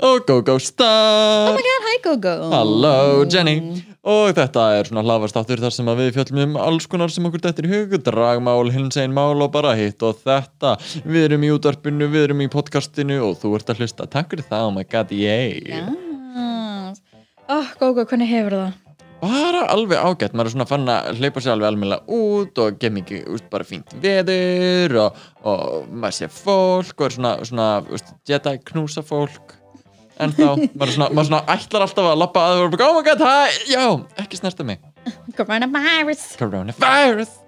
Og GóGó Oh Star! my god, hi Gogo Halló Jenny! Og þetta er svona hlaðvarstáttur þar sem við fjöllum um alls konar sem okkur dettur í hug, dragmál, hins einn mál og bara hitt og þetta. Við erum í útvarpinu, við erum í podcastinu og þú ert að hlusta. Takk fyrir það, oh my god, yay! Yes. Oh, Gogo, hvernig hefur það? bara alveg ágætt, maður er svona fann að hleypa sér alveg almennilega út og gef mikið úst, bara fínt veður og, og maður sé fólk og er svona, svona úst, Jedi knúsa fólk en þá, maður svona, maður svona ætlar alltaf að lappa að og bara, oh my god, hæ, já, ekki snerta mig. Coronavirus. Coronavirus.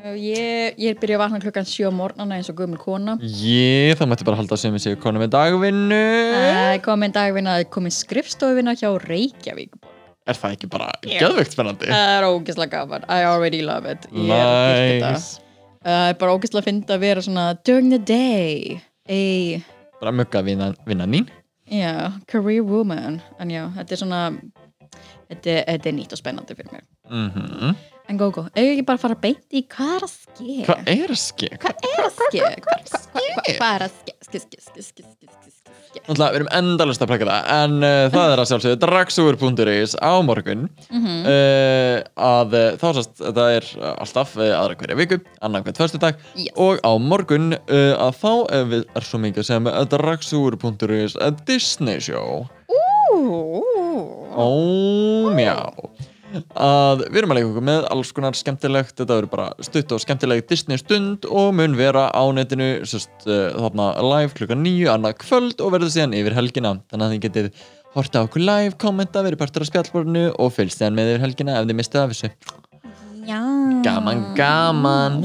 Ég, ég er byrjað að vakna klukkan 7 á morgnana eins og gömul kona. Ég, það mætti bara halda sem við séu konu með dagvinnu. Það er komin dagvinna, það er komin skrifstofvinna hjá Reykjavík. Er það ekki bara Já. geðveikt spennandi? Það er ógeðslega gaman, I already love it. Ég er að dyrka þetta. Nice. Það er bara ógeðslega að finna að vera svona during the day a Bara mugga vinna, vinna nín já, career woman. En já, þetta er svona þetta, þetta er nýtt og spennandi fyrir mér mm en Gogo, eigum ekki bara að fara beint í hvað er að ske? Hvað er að ske? hvað er að ske Hva- hva- hva- hva- hvað er að ske ske, ske, ske, ske, ske, ske. Náttúrulega, við erum endalust að plaka það en uh, það er að sjálfsögðu dragsúur.is á morgun Mhm. uh, að uh, þá sast það er alltaf uh, aðra hverja viku annan hvert förstu dag Yes. og á morgun uh, að þá uh, við er svo mikið sem dragsúur.is Disney show Ú, Ó, mjá að við erum að leika okkur með alls konar skemmtilegt þetta verður bara stutt og skemmtileg Disney stund og mun vera á netinu sest, uh, þarna live klukkan nýju annað kvöld og verður síðan yfir helgina. Þannig að þið getið horta okkur live, kommenta, verið partur af spjallborðinu og fylgst síðan með yfir helgina ef þið mistið af þessu. Já. Gaman, gaman.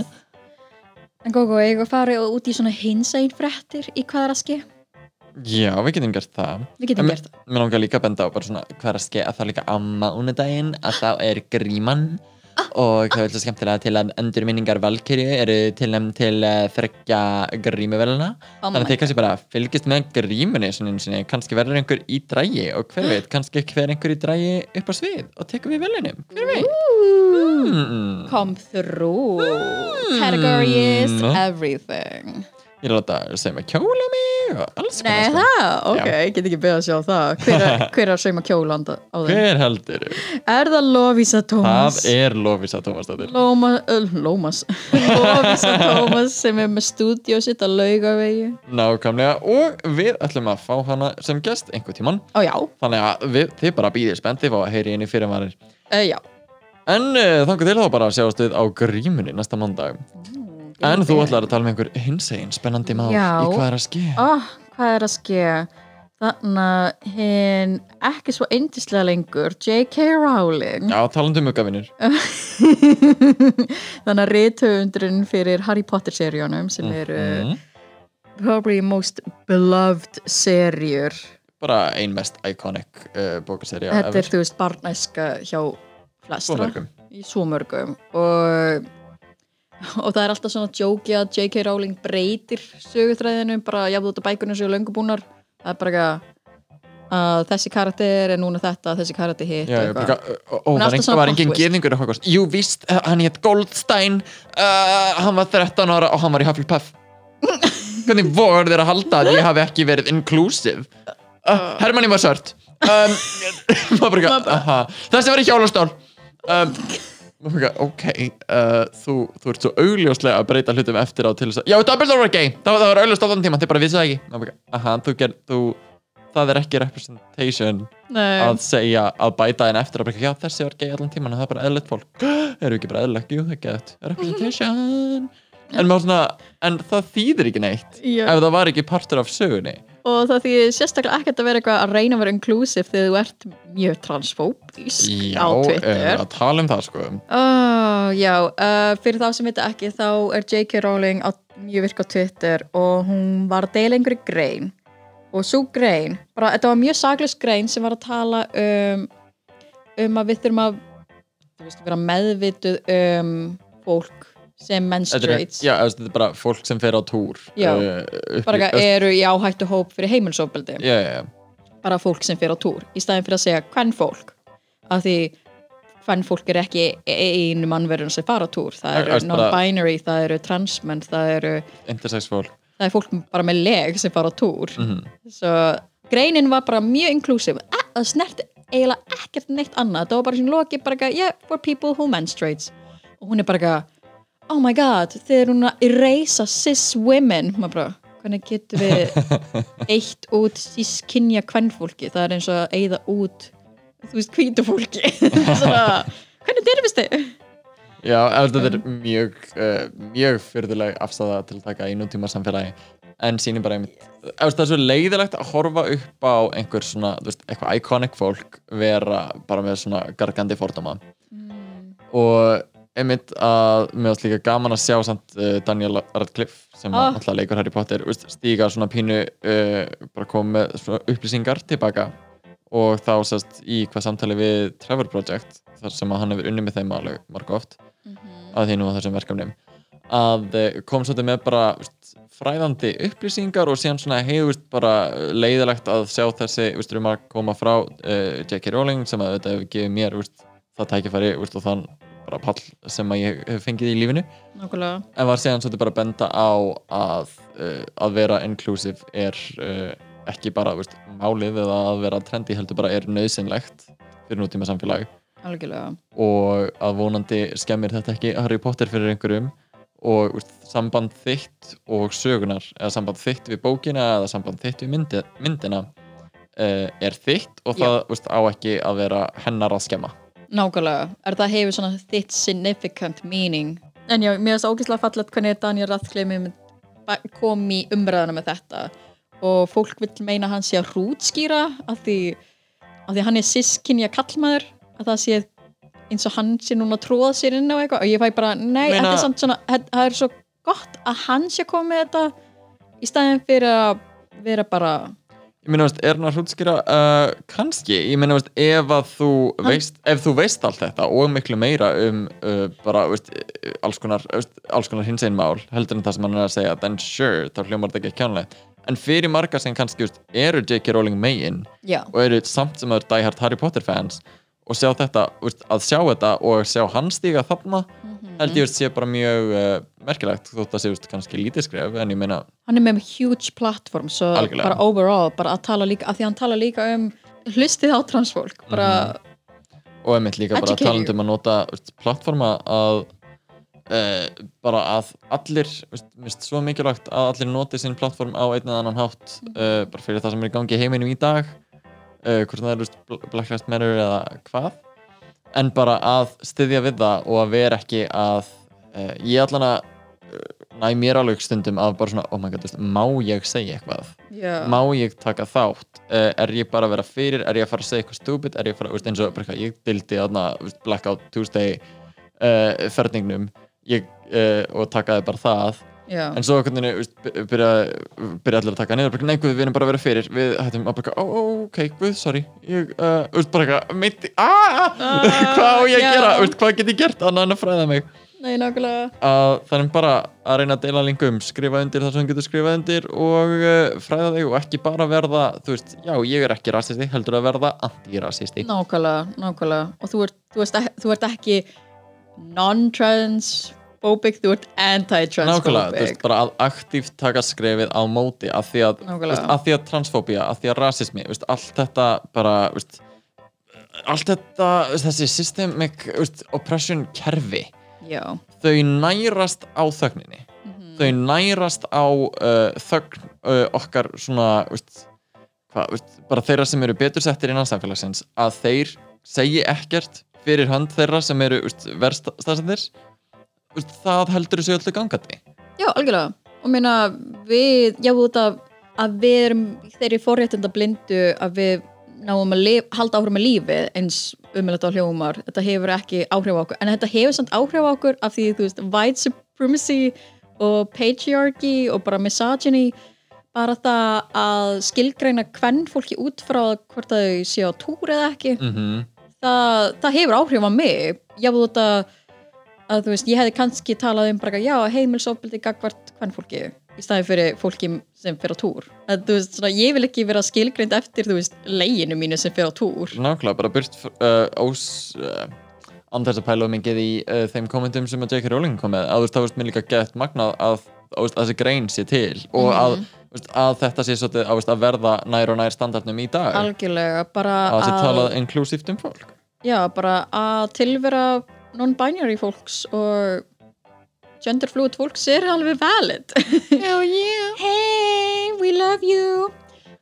En Gogo, eigum að fara út í svona hinsæn fréttir í hvað er að ske já, við getum gert það. Við getum gert það. Mér langar líka að benda á bara svona hvað er að ske að það líka á mánudaginn að þá er gríman. Og það er svo skemmtilega til að endurminningar Valkyrie eru tilnæm til uh, þryggja grímuvelina Oh þannig að þið kannski bara fylgist með grímunni svona einu sinni, kannski verður einhver í drægi og hver veit, kannski hver einhver í drægi upp á svið og tekur við velinum, hver veit? Mm. come through. Mm. everything Ég er að láta segja mig kjóla mig og alls Nei sko. það, ok, Já. ég get ekki beðið að sjá það. Hver er, hver er að sauma kjólanda á þeim? Hver heldur? Er það Lovisa Thomas? Það er Lofísa Tómasdóttir Lóma, uh, Lómas. Lovisa Thomas sem er með stúdíu sitt að laugavegi. Nákvæmlega og við ætlum að fá hana sem gest einhver tíman Ó þannig að við, þið bara býðið spennt þið fá að heyri inn í fyrirvarir uh, en uh, þannig til þá bara að sjáast við á grímunni næsta mándag en þú ætlar að tala með einhver hinsegin spennandi mál Já. í hvað er að ske oh, Hvað er að ske? Þannig að hinn ekki svo eindislega lengur J.K. Rowling Já, talandi um aukavinir Þannig að rithöfundurinn fyrir Harry Potter seríunum sem eru Mhm. probably most beloved serjur bara ein mest iconic uh, bókaserja Þetta er þú veist barnæska hjá flestra í svo mörgum og, og það er alltaf svona djóki að J.K. Rowling breytir sögutræðinu bara jafn út af bækunum sem löngu búnar. Það er bara eitthvað að þessi karakter er núna þetta, þessi karakter hitt Já, líka, ó, er var, alltaf ein, svona var plot engin twist. gerningur Jú, víst, uh, hann hétt Goldstein uh, Hann var 13 ára og hann var í Hufflepuff. Hvernig voru þeir að halda að ég hafi ekki verið inclusive? Uh, Hermanni var sört um, bara Þessi var í hjólastól. Um, bara Ok uh, þú, þú ert svo augljóslega að breyta hlutum eftir á til þess að Já, Dumbledore var gay. Það, var- það var augljóst á þann tíma, þið bara vissu það ekki. Eitthvað, Aha, þú ger, þú Það er ekki representation Nei, að segja að bæta henn eftir að bara, já þessi var gay allan tíman það er bara eðlilegt fólk. Eru ekki bara eðlilegt, jú það er gett. Representation en, svona, en það þýðir ekki neitt Já. ef það var ekki partur af sögunni og það því sérstaklega ekkert að vera eitthvað að reyna að vera inclusive þegar þú ert mjög transfóbísk já, á Twitter að tala um það sko Oh, já, uh, fyrir þá sem vita ekki þá er J.K. Rowling á, mjög virk á Twitter og hún var að deila einhverju grein og svo grein, bara þetta var mjög saglust grein sem var að tala um um að við þurfum að veist, vera meðvituð um fólk sem menstruates. Já, þetta er bara fólk sem fer á túr Já, uh, bara eru í áhættu hóp fyrir heimilsofbeldi já, já, já. bara fólk sem fer á túr í staðin fyrir að segja hvern fólk af því hvern fólk er ekki einu mannverðun sem fara á túr. Það eru non-binary, það eru transmenn það eru, intersex fólk. það er fólk bara með leg sem fara á túr. Mhm. svo greinin var bara mjög inclusive. Eh, það snerti eiginlega ekkert neitt annað. Það var bara svona loki bara yeah, for people who menstruates. Og hún er bara oh my god, þið eru núna að erasa cis women. Bara, hvernig getur við eitt út sískinja kvennfólki, það er eins og að eigða út þú veist, hvítu fólki. Svona, hvernig derfist þið? Já, þetta er mjög uh, mjög fyrðuleg afstæða til að taka í nútíma samfélagi en sýnir bara einmitt það er svo leiðilegt að horfa upp á einhver svona, þú veist, eitthvað iconic fólk vera bara með svona gargandi fordóma. Og einmitt að mér varst líka gaman að sjá samt uh, Daniel Radcliffe sem Ah. alltaf leikur Harry Potter stíga svona pínu uh, bara koma með svona upplýsingar tilbaka og þá sérst í hvað samtali við Trevor Project þar sem að hann hefur unni með þeim alveg marg oft að því nú á þessum verkefnum að eh, kom svolítið með bara veist, fræðandi upplýsingar og síðan svona heiðu veist, bara leiðilegt að sjá þessi veist, um að koma frá uh, J.K. Rowling sem að þetta hefur gefið mér veist, það tækifæri og þann bara pall sem ég hef fengið í lífinu. Nákvæmlega, en var síðan svolítið bara að benda á að, uh, að vera inclusive er uh, ekki bara veist, málið eða að vera trendy heldur bara er nöðsynlegt fyrir nútíma samfélag. Algjörlega. Og að vonandi skemmir þetta ekki Harry Potter fyrir einhverjum og úst, samband þitt og sögunar eða samband þitt við bókina eða samband þitt við myndi, myndina uh, er þitt og það úst, á ekki að vera hennar að skemma Nákvæmlega, er það hefur svona þitt significant meaning? En já, mér finnst ógeðslega fallet hvernig Daniel Radcliffe kom í umræðana með þetta. Og fólk vil meina að hann sé að hrútskýra af því, af því hann er sískinja kallmaður að það sé eins og hann sé núna tróða sér inn á eitthvað. Og ég fæ bara, nei, Meina- þetta er samt svona það það er svo gott að hann sé að koma með þetta í staðin fyrir að vera bara Ég meina, veist, er hann að hrútskýra? Uh, kannski, ég meina, veist, ef að þú veist, ef þú veist allt þetta og miklu meira um uh, bara, veist, alls konar, veist, alls konar hins einn mál, heldur en það sem hann er að segja, then sure, þá hljómar þetta ekki kjánlega. En fyrir margar sem kannski, veist, eru J.K. Rowling megin já, og eru samt sem eru diehard Harry Potter fans og sjá þetta, að sjá þetta og sjá hann stíga þarna, held ég, veist, sé bara mjög uh, merkilegt, þótt að sé, veist, kannski lítið skref, en ég meina, hann er með huge platform Algjörlega. bara overall, bara að tala líka af því að hann tala líka um hlustið á transfólk bara, og einmitt líka bara Educate. talandi um að nota veist, plattforma að uh, bara að allir veist, svo mikilvægt að allir noti sín plattform á einn eða annan hátt uh, bara fyrir það sem er í gangi heiminum í dag hvort það er veist, Black Lives Matter eða hvað. En bara að styðja við það og að vera ekki að uh, ég allan að uh, næ mér alveg stundum að bara svona, oh my god, má ég segja eitthvað? Já, má ég taka þátt? Uh, er ég bara að vera fyrir, er ég að fara að segja eitthvað stúpid, er ég að fara, veist, eins og bara, ég dildi veist, Blackout Tuesday uh, ferningnum. Ég, og takaði bara það já, en svo einhvern veginn byrja, byrja allir að taka niður nei við erum bara að vera fyrir. Við hættum að bara, ó, ok, guð, sorry. Ég, uh, veist, bara eitthvað, meinti aaaah, hvað á ég að já. gera? Veist, hvað get ég gert annað en að fræða mig? Nei, nákvæmlega. Það er bara að reyna að deila lingum skrifa undir það sem getur skrifað undir og uh, fræða þig og ekki bara verða þú veist, já ég er ekki rasisti heldur að verða anti-rasisti. Nákvæmlega, nákvæmlega. Og þú ert, þú ert, þú ert ekki non-transphobic þú ert nákvæmlega, þú veist, anti-transphobic bara að aktíft taka skrefið á móti að því að, veist, að, því að transfóbía að því að rasismi, veist, allt þetta bara, veist, allt þetta þessi systemic oppression kerfi já, þau nærast á þögninni. Þau nærast á uh, þögn uh, okkar svona veist, bara þeirra sem eru betur settir innan samfélagsins að þeir segi ekkert fyrir hönd þeirra sem eru staðsendir veist, það heldur þessu öllu gangandi. Já, algjörlega. Og meina við, já, út af að við erum þeirri forréttinda blindu að við náum að lif, halda áhrif með lífið eins umjöld á hljómar. Þetta hefur ekki áhrif á okkur. En þetta hefur samt áhrif á okkur af því þú veist white supremacy og patriarchy og bara misogyny. Bara það að skilgreina hvern fólki út frá hvort þau séu á túr eða ekki. Mm það, það hefur áhrif á mig. Ég út að, að þú veist, ég hefði kannski talað um bara, já, heimilsofbildi gagvart hvern fólki í staði fyrir fólki sem fyrir á túr. Að, þú veist, svona, ég vil ekki vera skilgreind eftir þú veist, leginu mínu sem fyrir á túr. Nákvæmlega, bara burt uh, ós uh, þess að pæla of mikið í uh, þeim kommentum sem að J.K. Rowling kom með. Að þú veist, það veist mér líka gett magnað að, að, að þessi grein sé til og að, veist, að þetta sé svolítið að, að verða nær og nær standardnum í dag. Algjörlega, bara að það sé talað inklusíft um fólk. Já, bara að tilvera non-binary fólks og genderfluid fólks er alveg valid. Hell yeah, hey, we love you.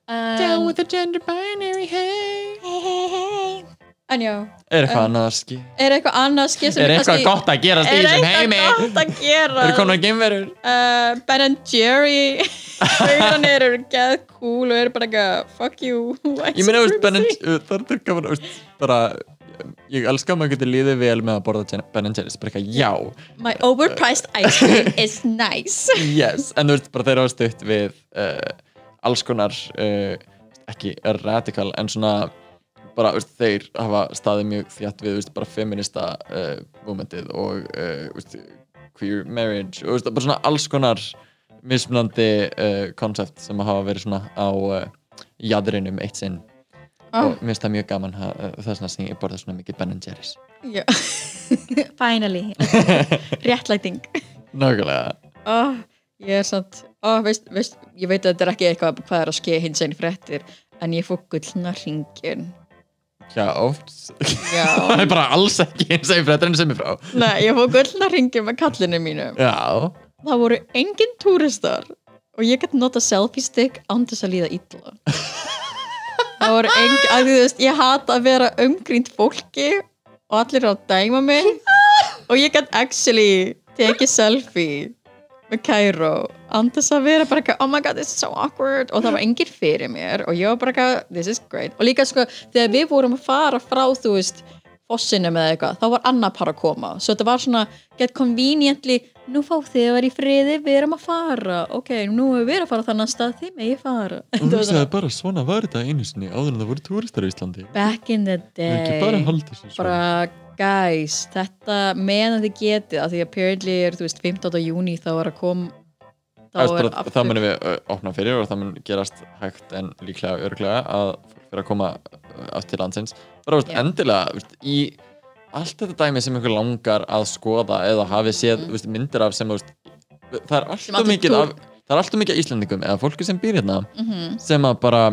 Down um, with the gender binary, hey. Hey, hey, hey. En já, Er eitthvað annað að ski? er eitthvað sem Er eitthvað gott að gerast í er eitthvað gott að gera Eru konar geimverur? uh, Ben and Jerry. Þauðanir eru geð cool og eru bara eitthvað fuck you Ég meina, Ben and supremacy. það er bara ég elska að maður getur líðið vel með að borða Ben Jerry's, bara eitthvað, já. My overpriced ice cream is nice. Yes, en þú veist, bara þeir hafa stutt við uh, alls konar uh, ekki radikal en svona bara, veist, þeir hafa staðið mjög þjátt við, veist, bara feminista uh, momentið og veist, queer marriage og bara svona alls konar mismunandi koncept sem hafa verið svona á jadrinum eitt sinn oh, og mér finnst það mjög gaman uh, þess vegna sem ég borða svona mikið Ben Jerry's. Finally réttlæting. Nákvæmlega. Oh, ég er samt oh, veist, veist, ég veit að þetta er ekki eitthvað hvað er að ske hins einn fréttir en ég fók gullna ringin Já, oft. Það er bara alls ekki eins og ég fréttarinn sem ég frá. Nei, ég fók gullna ringin með kallinu mínu. Já, það voru engin túristar og ég gæti nota selfie stick án þess að líða illa það voru engin að þú veist, ég hata að vera umgrínt fólki og allir að dæma mig. Og ég gæti actually tekið selfie með Cairo þess að vera bara eitthvað, oh my god this is so awkward. Og það var engin fyrir mér og ég var bara eitthvað, this is great. Og líka sko, þegar við vorum að fara frá þú veist, fossinum eða eitthvað þá var annar par að koma, svo þetta var svona get conveniently, nú fá þið að vera í friði við erum að fara, ok nú erum við að fara á þannig stað, þið megi fara. Og þú sagði svona, bara svona var þetta einu sinni áður en það voru túristar í Íslandi. Back in the Það bara að day þessu bara guys, þetta meðan þið getið, af því apparently er þú veist 15. júni þá er að kom er bara, það munum við opna fyrir og það mun gerast hægt en líklega örglega að fólk fyrir að koma aftur landsins. Bara veist, Já. endilega veist, í allt þetta dæmi sem ykkur langar að skoða eða hafið séð veist, myndir af sem þú veist, það er alltaf mikið af, það er alltaf mikið af Íslandingum eða fólki sem býr hérna mm sem að bara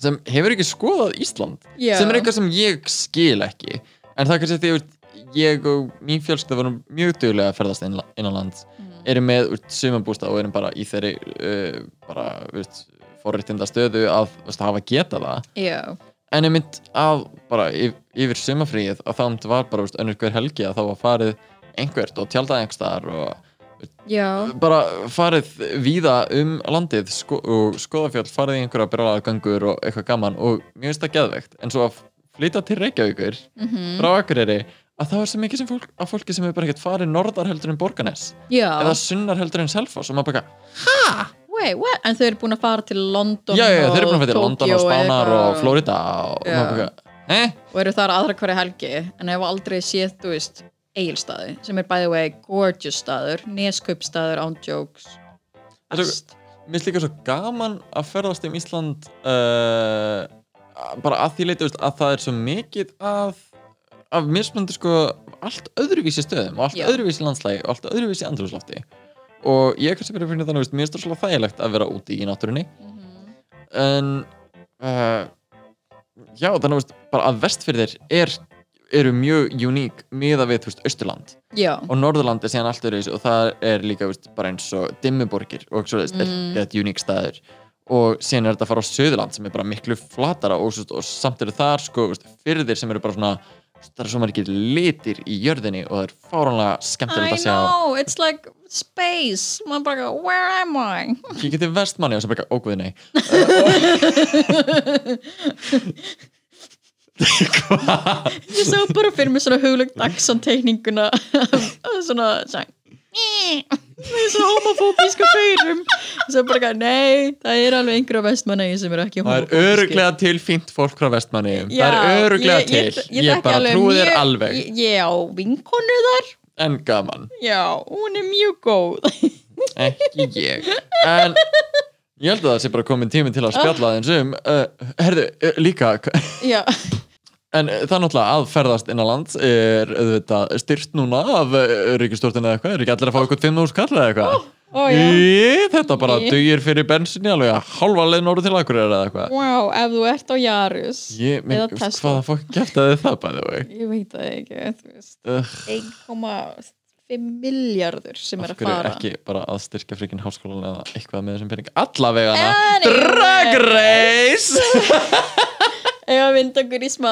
sem hefur ekki skoðað Ísland Já. sem er eitthvað sem ég skil ekki. En það er kannski því að ég og mín fjölskylda vorum mjög duglega að ferðast innan, innanlands Mhm. erum með sumabústa og erum bara í þeirri uh, bara, veist, forréttinda stöðu að veist, hafa geta það. Já, en ég mynd að bara yf, yfir sumafríið að það var bara veist, önnur hver helgi að þá var farið einhvert og tjaldað einhverstaðar og já. bara farið víða um landið sko, og skoðafjall farið í einhverja brjálaða gangur og eitthvað gaman og mjög finnst það geðvegt en svo að flytja til Reykjavíkur mm frá Akureyri að það er svo mikið sem fólk, af fólki sem hefur bara ekkert farið norðar heldur en Borganes já, eða sunnar heldur en Selfoss og maður bara wait, what en þau eru búin að fara til London já, já, og þeir eru búin að fyrir London og Spánar og Florida og Já. bara eh? og eru þar aðra hverja helgi en hefur aldrei séð, þú veist Egilstaði, sem er by the way gorgeous staður, neskaupstaður án jokes Þetta- Best. Mér finnst líka svo gaman að ferðast um Ísland uh, bara að því leiti veist, að það er svo mikið af, af mismunandi sko allt öðruvísi stöðum og allt Já. öðruvísi landslægi og allt öðruvísi andrúslofti og ég kannski verið fyrir þannig veist, mér finnst það svo þægilegt að vera úti í náttúrunni Mhm. en uh, já þannig veist, bara að vestfyrðir er, eru mjög uník miða við þú veist, Austurland já, og Norðurland er síðan allt öðruvísi og það er líka veist, bara eins og dimmuborgir og svo veist, Mm. er þetta uník staður og síðan er þetta að fara á Söðurland sem er bara miklu flatara og, og samt eru þar sko, veist, fyrðir sem eru bara svona það er svo margir litir í jörðinni og það er fáránlega skemmtilegt I að sjá know, it's like space maður bara, where am I? ég geti vestmanni og svo bara ógveði nei hvað? ég sá bara fyrir mig svona huglögt Dagsson teikninguna svona sang þessu homofóbíska feyrum svo bara, eitthvað, nei, það er alveg einhverja vestmanni sem eru ekki Það er öruglega til fínt fólk frá vestmanni Það Já, er öruglega ég- til. ég, Ég, bara trúi þér alveg. ég, ég á vinkonu þar. En gaman, já, hún er mjög góð. Ekki ég. En ég held að það sé bara komin tími til að spjalla þeim um uh, Herðu, uh, líka já, En það er náttúrulega að ferðast inn á land er auðvitað styrt núna af uh, ríkistjórninu eða eitthvað, er ekki allir að fá eitthvað 5.000 kall eða eitthvað ó Í, Þetta bara Í. dugir fyrir bensinni alveg að hálfa leið nóru til akkur eða eitthvað. Wow, ef þú ert á Jarus Ég, minn, Eða Tesla. hvaða fólk gæftaði það bæði veg ég veit það ekki þú veist, uh, 1,5 miljardur sem er Af að hverju fara. ekki bara að styrkja frikinn háskólan eða eitthvað með þessum pening allavega. Anyway. Drag Race! Ef að vinda okkur í smá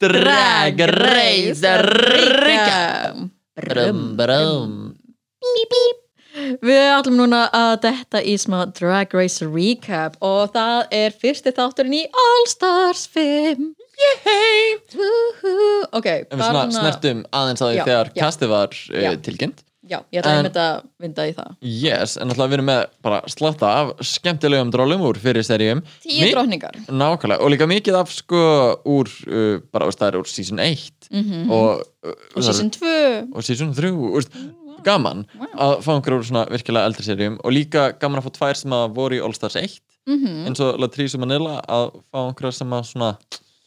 Drag Race Rika Brum, brum Við ætlum núna að detta í smá Drag Race recap og það er fyrsti þátturinn í All Stars 5 Yay! Woohoo. Ok, En við svona svona- snertum aðeins að því þegar já. kastið var uh, Já. tilkynnt. Já, ég ætla En- að vinda í það. Yes, en alltaf við erum með bara slatta af skemmtilegum drólum úr fyrir seríum. Tíu drókningar Nákvæmlega, og líka mikið af sko úr, uh, bara það er úr season 1 Mhm. og, uh, og season 2 og season 3 veist, gaman að fá einhverjum svona virkilega eldri seríum og líka gaman að fá tvær sem að voru í All Stars 1 Mhm. eins og Latrice og Manila að fá einhverja sem að svona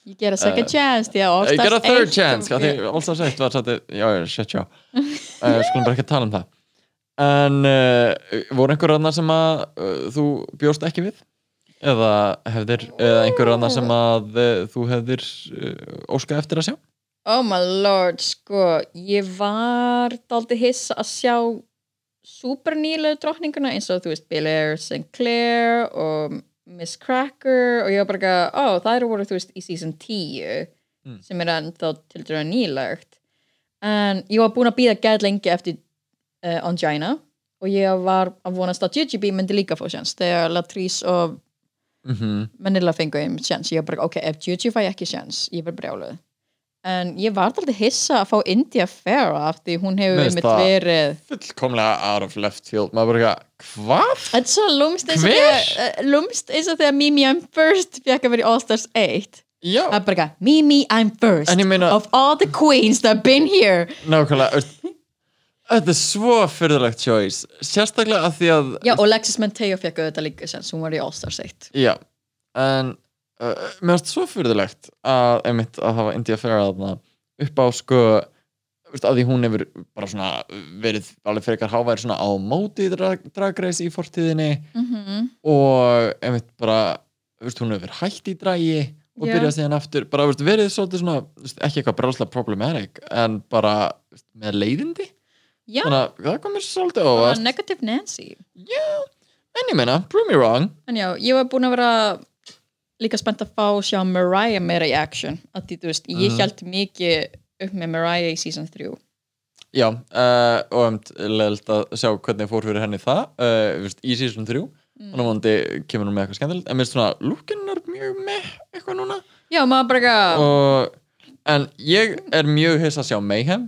You get a second chance því að All I Stars get a third 1 chance af því All Stars 1 var sætti já, já, shit, já. Uh, skulum bara ekki tala um það. En uh, voru einhverju annar sem að uh, þú bjóst ekki við? Eða hefðir eða einhverju annar sem að uh, þú hefðir uh, óskað eftir að sjá Oh my lord, sko ég var daldi hissa að sjá super nýlegu drottninguna eins og þú veist Bill Air, Sinclair og Miss Cracker og ég var bara ekki að, ó það eru voru þú veist í season 10 Mm. sem er ennþá til dæra nýlegt en ég var búin að býða gæð lengi eftir uh, Angina og ég var að vonast að Jujubee myndi líka fá sjans þegar Latrice og mm -hmm. Manila fengu þeim sjans ég var bara, ok, ef Juju fæ ekki sjans ég var brjáluð en ég var alltaf hissa að fá India Farah því hún hefur einmitt það- verið fullkomlega out of left field. Maður bara ekki, hvað? þetta er svo lúmst eins og þegar uh, lúmst eins og þegar Mimi I'm First fekk að vera í All Stars 8 Já, það er bara ekki, Mimi I'm First meina- of all the queens that have been here. Nákvæmlega Þetta er svo fyrðulegt choice sérstaklega að því að já, og Lexis Menteo fekk auðvitað líka sjans hún var í All Stars 8 Já, en uh, mér finnst svo fyrðulegt að einmitt að hafa India Farah þarna upp á sko að því hún hefur bara svona verið alveg frekar háværi svona á móti drag, dragreis í fortíðinni mm og einmitt bara veist, hún hefur hætt í dragi og Já. byrjað síðan aftur. Bara veist, verið svolítið svona veist, ekki eitthvað bráslega problematic en bara með leiðindi. Já, þannig að það komir svolítið óvart. Negative Nancy. En ég meina, prove me wrong. En já, ég var búin að vera líka spennt að fá sjá Mariah meira í action að því, þú veist, ég Mhm. held mikið upp með Mariah í season 3 Já, uh, og um, leðilt að sjá hvernig fór fyrir henni það uh, viðst, í season 3 Mm. að vonandi kemur hún með eitthvað skemmtilegt en mér finnst svona lookin er mjög með eitthvað núna. Já, maður bara eitthvað og, en ég er mjög hiss að sjá Mayhem.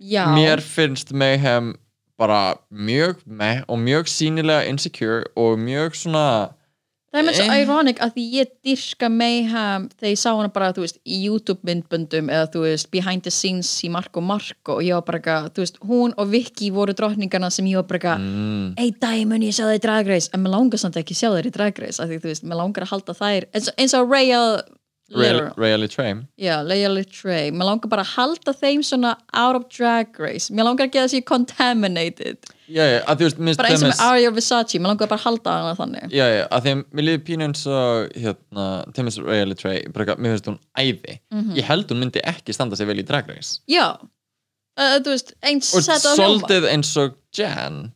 Já, mér finnst Mayhem bara mjög með og mjög sínilega insecure og mjög svona það er með svo ironic að því ég dyrka Mayhem þegar ég sá hana bara, þú veist, í YouTube myndböndum eða þú veist, behind the scenes í Marco Marco og ég var bara eitthvað, þú veist, hún og Vicky voru drottningarna sem ég var bara eitthvað mm, ei dag mun ég sjá það í Drag Race. En mér langar samt ekki að sjá það í Drag Race af því þú veist, mér langar að halda þær eins og, eins og Really Train. Já, Leia Litray Mér langar bara að halda þeim svona out of drag race. Mér langar ekki að það sé contaminated. Já, já, að þú veist, minnst Bara eins og með Aria Versace. Mér langar bara að halda hana þannig. Já, já, að því að mér liði pínu eins og hérna, Timmins bara, eitthvað, mér finnst hún æði. Mhm. ég held hún myndi ekki standa sig vel í Drag Race. Já, uh, þú veist, eins og svolítið eins og Jan.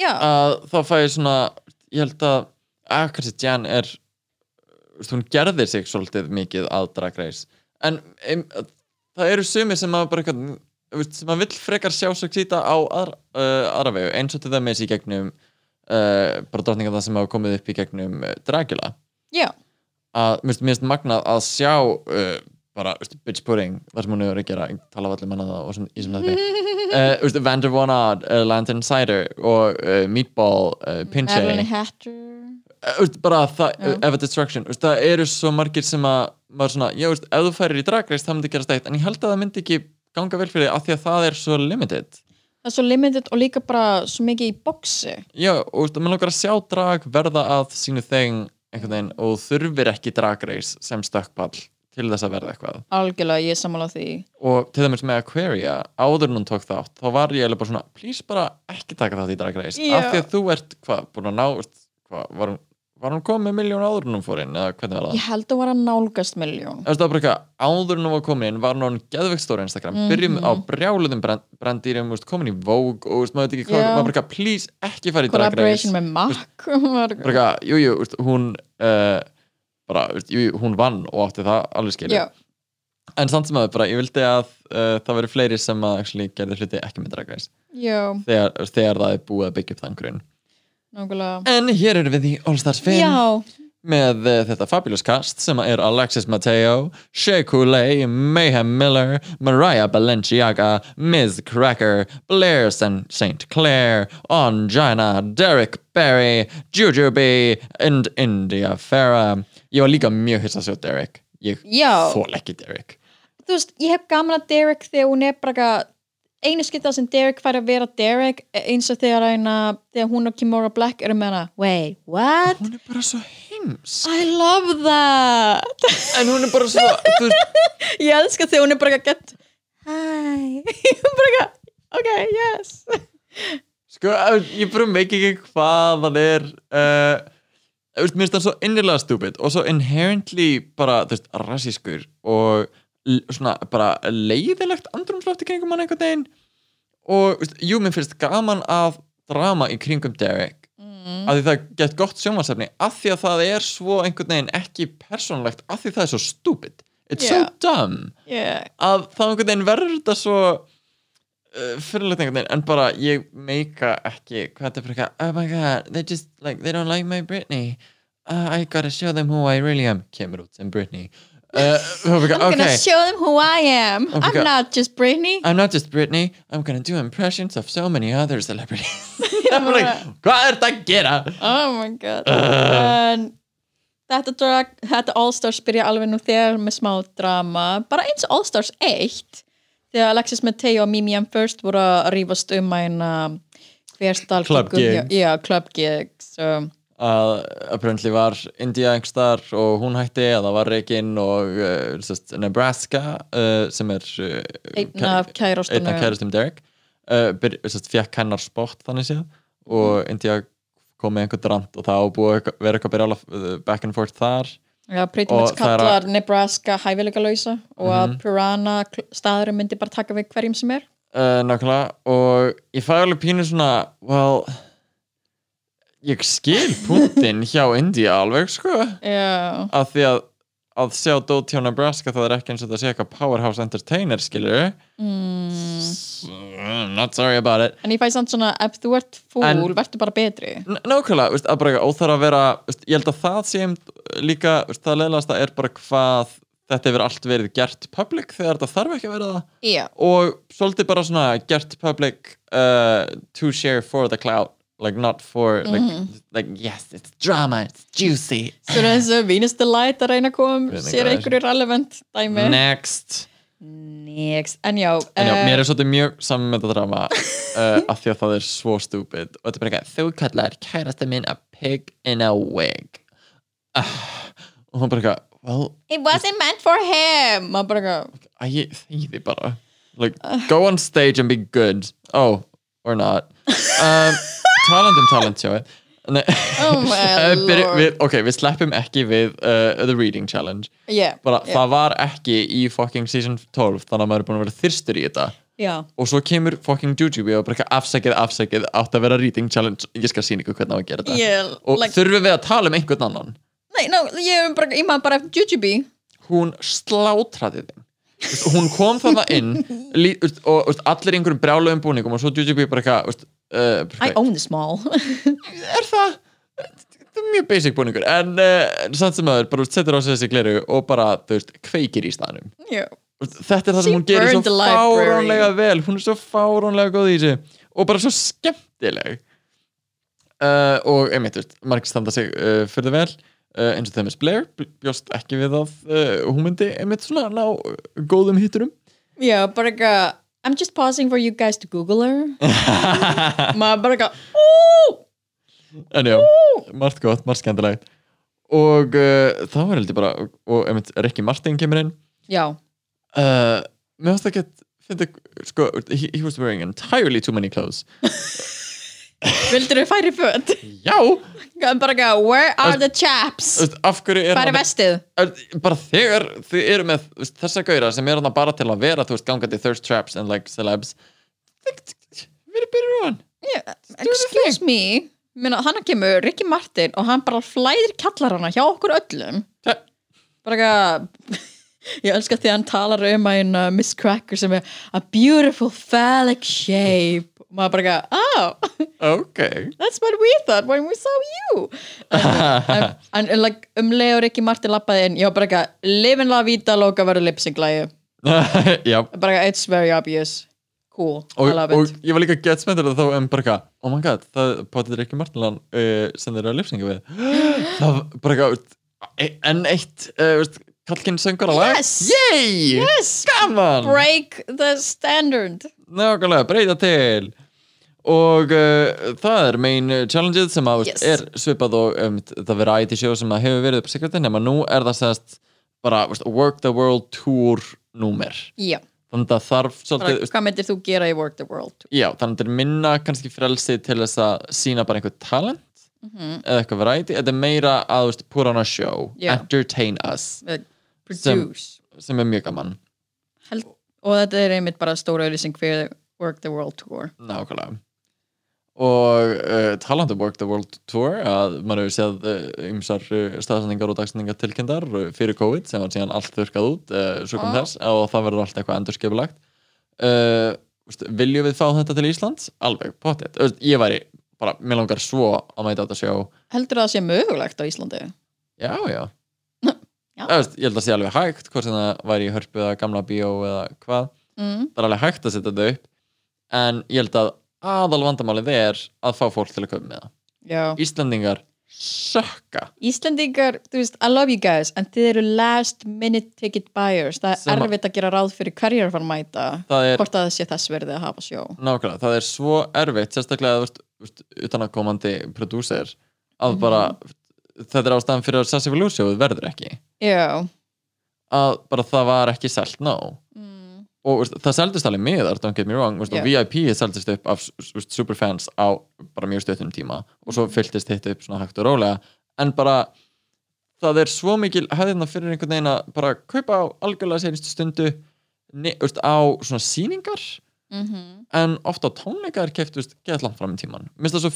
Já, að þá fæ ég svona ég held að, að kannski Jan er hún gerðir sig svolítið mikið að Drag Race. En em, það eru sumir sem að bara eitthvað sem að vill frekar sjá sig sýta á aðra, uh, aðra vegu eins og til dæmis í gegnum uh, bara drottningar það sem hafa komið upp í gegnum uh, Dragula. Já, að mér finnst- magnað að sjá uh, bara, veist, bitch pudding það sem hún hefur að gera, tala af allir manna það og svona, í sem þetta Vander Von Odd, Lantern Cider og uh, Meatball, uh, Pinche. Evelyn Hatter bara það, Já. uh, Eva Destruction veist, það eru svo margir sem að maður svona, já, veist, ef þú færir í dragreist það myndi gera steikt, en ég held að það myndi ekki ganga vel fyrir þig af því að það er svo limited það er svo limited og líka bara svo mikið í boxi já, og veist, maður langar að sjá drag verða að sínu þeng einhvern veginn og þurfir ekki dragreis sem stökkpall til þess að verða eitthvað algjörlega, ég sammála því og til dæmis með Aquaria áður hún tók þátt, þá var ég eiginlega bara svona please bara ekki taka þátt í Drag Race Já. af því að þú ert, hvað, búin að ná hvað, var, hún, var hún komið með miljón áður en hún fór inn, eða hvernig var það? ég held að vera nálgast miljón það var bara eitthvað, áður en hún var komin inn var hún geðveikt stóra Instagram, byrjum á brjáluðum brand, branddýrum, veist, komin í Vogue og veist, maður veit ekki hvað, Já. maður bara eitthvað, please ekki fara í Drag Race. collaboration með Mac bara eitthvað, jú, jú, veist, hún uh, bara, veist, jú, jú, hún vann og átti það alveg skilja já, en samt sem að bara, ég vildi að uh, það veri fleiri sem að actually, gerði hluti ekki með Drag Race. Já, þegar, þegar nákvæmlega en hér erum við í All Stars 5 já, með uh, þetta fabulous cast sem er Alexis Mateo, Shea Coulee Mayhem Miller, Mariah Balenciaga Ms. Cracker Blair St. Clair Angina, Derek Barry Jujubee and India Farah ég var líka mjög hiss að sjá Derek ég já þól ekki Derek þú veist, ég hef gaman að Derek þegar hún er bara eitthvað- einu skipta sem Derek fær að vera Derek eins og þegar, hana, þegar hún og Kimora Black eru með hana. Wait, what? hún er bara svo heims I love that. En hún er bara svo ég elska þegar hún er bara eitthvað get hi bara ok, yes. Sko, ég bara meik ekki hvað það er uh, Mér finnst það svo innilega stúpid og svo inherently bara, þú veist, rassískur og svona bara leiðilegt andrumsloft í kringum hann einhvern veginn. Og, veist, jú, mér finnst gaman að drama í kringum Derek. Mm. að því það gett gott sjónvarsefni að því að það er svo einhvern veginn ekki persónulegt. Að því það er svo stúpid. It's Yeah. so dumb. Yeah. að þá einhvern veginn verður þetta svo uh, fyrirlegt einhvern veginn. En bara ég meika ekki hvað þetta er bara eitthvað oh my god, they just like, they don't like my Britney. Uh, I gotta show them who I really am. Kemur út sem Britney uh, I'm okay, gonna show them who I am Oh my I'm God. not just Britney I'm not just Britney, I'm gonna do impressions of so many other celebrities I'm like, hvað er þetta að gera? oh my god en þetta, drag, þetta All-Stars byrja alveg nú þegar með smá drama bara eins og All-Stars 1 þegar Alexis Mateo og Mimi M. First voru að rífast um að hver stál Club gig- gig. já, club gigs so, að apparently var India einhver og hún hætti það var reikinn og uh, sest, Nebraska uh, sem er uh, einn kæ- af af kærastum Derek fekk hennar spott þannig séð og India kom með einhvern rand og það á búið að vera eitthvað byrja uh, back and forth þar. Já, pretty much kallar Nebraska hæfilega lausa og Mhm. að Piranha kl- staðurinn myndi bara taka við hverjum sem er. Nákvæmlega. Og ég fæ alveg pínu svona well ég skil punktin hjá India alveg sko. Já, að því að að sjá Dót hjá Nebraska það er ekki eins og það sé eitthvað powerhouse entertainer skilur mm. not sorry about it. En ég fæ samt svona ef þú ert En- verður bara betri. Nákvæmlega, veist, að bara óþar að vera veist, ég held að það sé um, líka veist, það leðlasta er bara hvað þetta hefur allt verið gert public þegar þetta þarf ekki að vera það. Já, og svolítið bara svona gert public uh, to share for the cloud like not for like, like yes it's drama, it's juicy. Svo er eins og Venus Delight að reyna að koma Hvernig sér það er? einhverju relevant dæmi. Next. Next, en já, En já, eh, mér er svolítið mjög saman með þetta drama uh, af því að það er svo stúpid. Og þetta er bara eitthvað, þú kallar kærasta minn a pig in a wig. Uh, og hún bara eitthvað well, It wasn't meant for him. Maður bara eitthvað, að ég þýði bara. Like, go on stage and be good. Oh, or not. Um, talent um talent sjáu Oh við, ok, við sleppum ekki við uh, the reading challenge. Yeah, bara, yeah, það var ekki í fucking season 12 þannig að maður er búin að vera þyrstur í þetta. Já, og svo kemur fucking Jujubee og bara eitthvað afsækið, afsækið, átt að vera reading challenge. Ég skal sína ykkur hvernig á að gera þetta. Yeah og like, þurfum við að tala um einhvern annan? Nei, no, ég bara, ég maður bara eftir Jujubee hún slátraði Vist, hún kom þarna inn og allir einhverjum brjáluðum búningum og svo Jujubee bara eitthvað uh, I own this mall er það? Þú mjög basic búningur. En uh, samt sem aður, bara setur á sig þessi gleru og bara, þú veist, kveikir í staðnum. Já. þetta er það She sem hún gerir the svo fáránlega vel. Hún er svo fáránlega góð í þessu. Og bara svo skemmtileg. Uh, og einmitt, þú veist, margir standa sig fyrir vel. Uh, eins og er Blair bjóst ekki við að hún myndi einmitt svona ná góðum hitturum. Já, bara eitthvað I'm just pausing for you guys to google her maður bara eitthvað en já, margt gott, margt skemmtilegt. Og uh, þá var heldur bara og einmitt, Ricky Martin kemur inn. Já, uh, mér finnst ekki fyndi, sko, he was wearing entirely too many clothes vildur þau færi föt? já, bara eitthvað, where are the chaps? þú er Færi vestið? Bara þegar þið eru með þú þessa gauðra sem er hann bara til að vera þú veist, gangandi thirst traps and like celebs. Við erum hann Yeah, excuse me. Minna, hann kemur, Ricky Martin og hann bara flæðir kallarana hjá okkur öllum. Bara eitthvað ég elska því að hann talar um að uh, Miss Cracker sem er a beautiful phallic shape og maður bara eitthvað, oh ok. that's what we thought when we saw you. En, en, en like, um leið og Ricky Martin lappaði inn, ég var bara eitthvað live in la vida loka verður lipsinglægi já. Bara eitthvað, it's very obvious. Cool, og, I love og it. ég var líka gett spenntur þá um bara eitthvað, oh my god, það potið ekki Martinland uh, sem þeir eru að lipsinga við. Það bara eitthvað e- enn eitt uh, veist, kallkinn söngur að lag? Yes! yay, yes, gaman! Break the standard. Nákvæmlega, breyta til og uh, það er main challengeið sem að Yes. er svipað og um, það verið IT show sem að hefur verið upp á sikkertin nema nú er það sérst bara veist, work the world tour númer. Já, þannig að þarf bara, svolítið veist, hvað myndir þú gera í Work the World já, þannig að þetta er minna kannski frelsi til þess að sína bara einhver talent Mhm. eða eitthvað variety, þetta er meira að veist, put on a show, Já. entertain us Like, produce. sem er mjög gaman. Held, og þetta er einmitt bara stóra auðlýsing fyrir Work the World Tour. Nákvæmlega og uh, talandi um Work the World Tour að maður hefur séð ymsar uh, staðsendingar og dagsendingar tilkynntar uh, fyrir COVID sem var síðan allt þurkað út uh, svo kom Ah. þess og það verður allt eitthvað endurskipulagt viljum við fá þetta til Íslands? Alveg, pottet ég væri bara, mér langar svo að mæta þetta sjó heldur það að sé mögulegt á Íslandi já, já, Já. Veist, ég held að sé alveg hægt hvort sem það væri í hörpu eða gamla bíó eða hvað mm. það er alveg hægt að setja þetta upp en ég held að aðal vandamálið er að fá fólk til að köpa með það. Já. Íslandingar sökka. Íslendingar, þú veist, I love you guys en þið eru last minute ticket buyers. Það er Sem að- erfitt að gera ráð fyrir hverjir að fara að mæta það er hvort að það sé þess verði að hafa sjó. Nákvæmlega, það er svo erfitt sérstaklega veist, þú veist, utan að komandi prodúser að bara þetta er ástæðan fyrir að Sassi Velour-sjóðu verður ekki. Já. Að bara það var ekki selt mm. Og veist, það seldist alveg miðar, don't get me wrong veist, og Já. VIP seldist upp af veist, superfans á bara mjög stöttum tíma og svo fylltist hitt upp svona hægt og rólega. En bara það er svo mikil hefðina fyrir einhvern veginn að bara kaupa á algjörlega seinustu stundu á svona sýningar Mm en ofta á tónleika er keft gett langt fram í tíman minnst það svo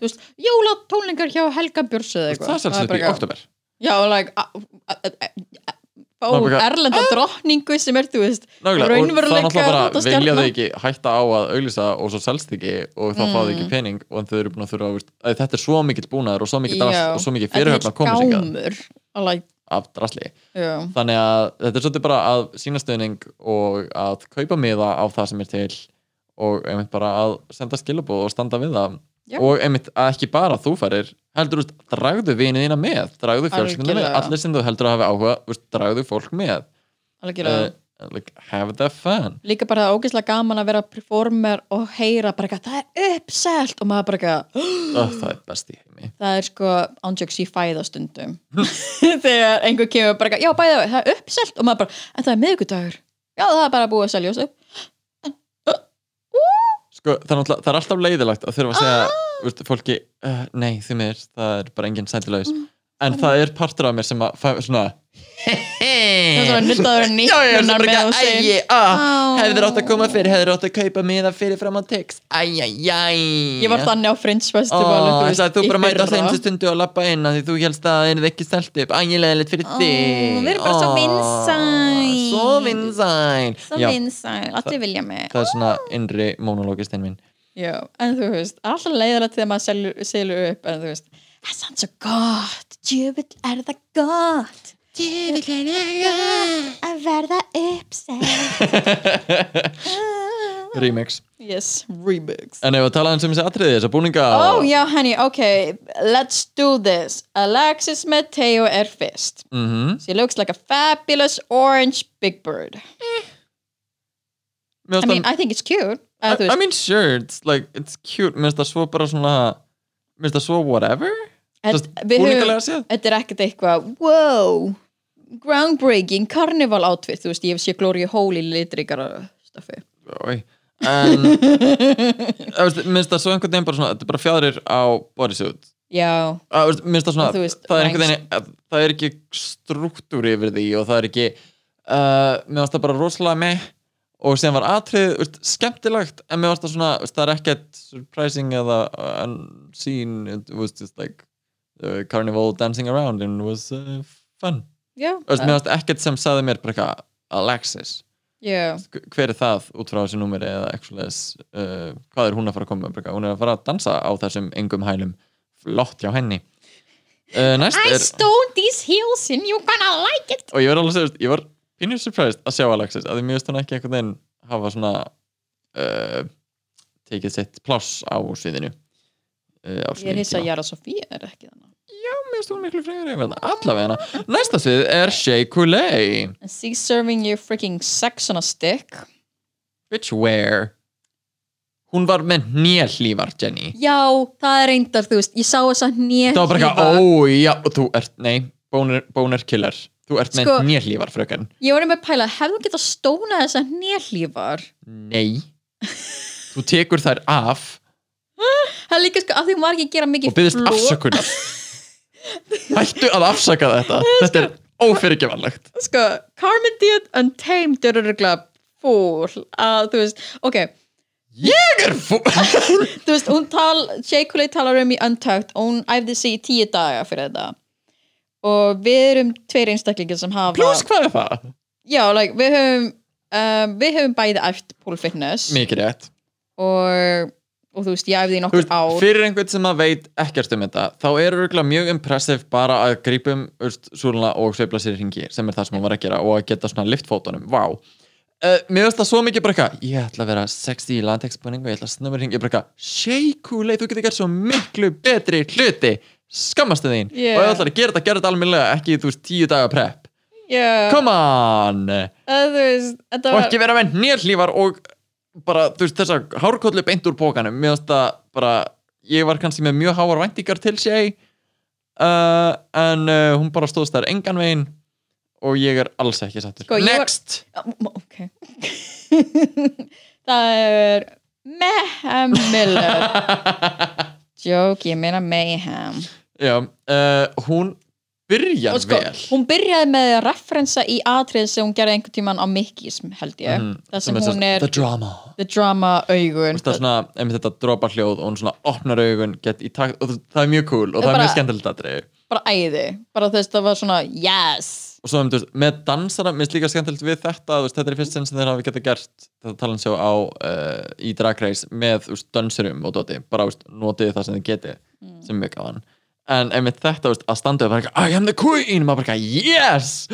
veist, jóla tónlingar hjá Helga Björns það er upp í oktober já, like fá bara- erlenda drottningu sem er, þú veist Nákvæmlega, og það er raunveruleika náttúrulega bara vilja þau ekki hætta á að auglýsa og svo selst þið ekki og þá fá þau ekki Mm. pening og þau eru búin að þurfa að, veist, að þetta er svo mikill búnaður og svo mikill drast og svo mikill Þetta fyrirhöfn að koma sig gámur like, af drasli. Já, þannig að þetta er svolítið bara að sína stöðning og að kaupa miða á það sem er til og einmitt bara að senda skilabóð og standa við það Já. og einmitt að ekki bara þú farir heldur þú, dragðu vinið þína með dragðu fjölskyldina með, allir sem þú heldur að hafa áhuga dragðu fólk með. Uh, like, have the fun. Líka bara það er ógeðslega gaman að vera performer og heyra bara eitthvað, það er uppselt. Og maður bara eitthvað, oh, það er best í heimi. Það er sko ándjöks í fæðastundum þegar einhver kemur bara eitthvað, já bæði það er uppselt. Og maður bara, en það er miðgudagur já það er bara búið að selja þessu sko, það, er það er alltaf leiðilegt að þurfa að segja Ah! fólki, uh, nei því mér það er bara enginn sætilaus Mm. En það er partur af mér sem að fæ, svona það svona nuttaður Já, já, sem bara ekki, ah, Á. hefur átt að koma fyrir, hefur átt að kaupa miða fyrir fram á text, æj, æj, æj ég var þannig á Fringe Festival þú í bara mæta þeimstu stundu og lappa inn því þú helst að það er ekki stelt upp. Ægilegilegt fyrir Ó, þig. við erum bara svo Ó, vinsæl. Svo vinsæl. Svo Já, vinsæl, allir vilja mig. það er svona innri mónologistinn minn. Já, en þú veist, alltaf leiðilegt þegar maður selur upp en þú veist, það sann svo gott. Djöfull er það gott. Djöfull er það gott. að verða uppsett remix. Yes, remix. En ef við talaðum sem þessi atriði, þessa búninga oh já henni, ok, let's do this. Alexis Mateo er fyrst. Mhm. she looks like a fabulous orange big bird. Mér I mean, I think it's cute. I, I mean sure, it's like, it's cute. Mér finnst það svo bara svona Mér finnst það svo whatever Þetta er ekkert eitthvað wow, groundbreaking carnival outfit, þú veist, ég sé Glory Hole í litrikara Oj. En Mér finnst það svo einhvern veginn bara svona Þetta er bara fjadrir á bodysuit. Já, Að, þú veist, finnst svona þú veist, Það er einhvern veginn að- Það er ekki struktúr yfir því Og það er ekki uh, Mér finnst það bara rosalega með og síðan var atrið veist, skemmtilegt en mér varst það svona, veist, það er ekkert surprising eða unseen it was just like uh, carnival dancing around and was uh, fun. Já, veist, mér varst ekkert sem sagði mér bara eitthvað Alexis, já. Hver er það út frá þessu númeri eða actually, uh, hvað er hún að fara að koma? Bara, hún er að fara að dansa á þessum engum hælum. Flott hjá henni. Uh, I stole these heels and you're gonna like it. Og ég var alveg segja, ég var pínur surprised að sjá Alexis, að því veist hún ekki einhvern veginn hafa svona uh, tekið sitt pláss á sviðinu á ég er hissa að já, Jara Sofía er ekki þannig mér veist hún miklu frekar allavega næsta svið er Shea Coulee. She's serving you freaking sex on a stick. Bitch where? Hún var með nélífar Jenny. Já, það er reyndar, þú veist, ég sá þess að nýja það var bara eitthvað, ó já, þú ert, nei boner, boner killer, þú ert með Sko- nélífar fröken, ég var með pæla, hefðu getað stóna þess að nýjallífar nei. Þú tekur þær af það er líka sko, af því hún var ekki að gera mikið og byggðist flot. afsökunar hættu að afsaka þetta þetta er ófyrirgevanlegt sko, Carmen Diaz Untamed er öruglega fúl að, þú veist, ok ég er fú þú veist, hún tal, J. Cooley talar um í Untucked og hún æfði sig í tíu daga fyrir þetta og við erum tveir einstaklingar sem hafa pluss hvað er það? já, like, við höfum um, við höfum bæði æft pole fitness mikið rétt og, og þú veist, ég æfði í nokkur veist, ár. fyrir einhvern sem að veit ekkert um þetta þá er örgulega mjög impressive bara að grípum súluna og sveifla sér í ringi sem er það sem hún var að gera og að geta svona liftfótunum, vá. Wow. uh, mér finnst það svo mikið bara eitthvað ég ætla að vera sexy í latexbúning og ég ætla að snöma ringi, ég bara eitthvað shake þú getur gert svo miklu betri hluti. Skammastu þín. Yeah. og þú ætlar að gera þetta, gera þetta almennilega ekki, þú veist, tíu daga prep. Já, come on. Veist, þetta og ekki vera með nýrlífar og bara, þú veist, þessa hárkollu beint úr bókanum, mér finnst það bara ég var kannski með mjög háar væntingar til Shay uh, en uh, hún bara stóðst þær engan veginn og ég er alls ekki sattur Sko, ég var- next, ok. Það er Mayhem Miller. Joke, ég meina Mayhem. Já uh, hún byrjar sko, vel. hún byrjaði með að referensa í atrið sem hún gerði einhvern tíman á Mickey's held ég, Mhm, það sem er hún sem- er the drama. the drama augun. Það er svona, einmitt þetta dropa hljóð og hún svona opnar augun, takt og það er mjög cool og það er bara- mjög skemmtilegt aðrið bara æði, bara þú veist það var svona yes, og svo veist, með dansara minnst líka skemmtilegt við þetta veist, þetta er fyrst sem þeir hafa getað gert þetta talansjó á uh, í Drag Race með veist, dansurum og doti bara notið það sem þið geti sem er mjög gaman en einmitt þetta veist, að standa upp I am the queen. Maður bara yes!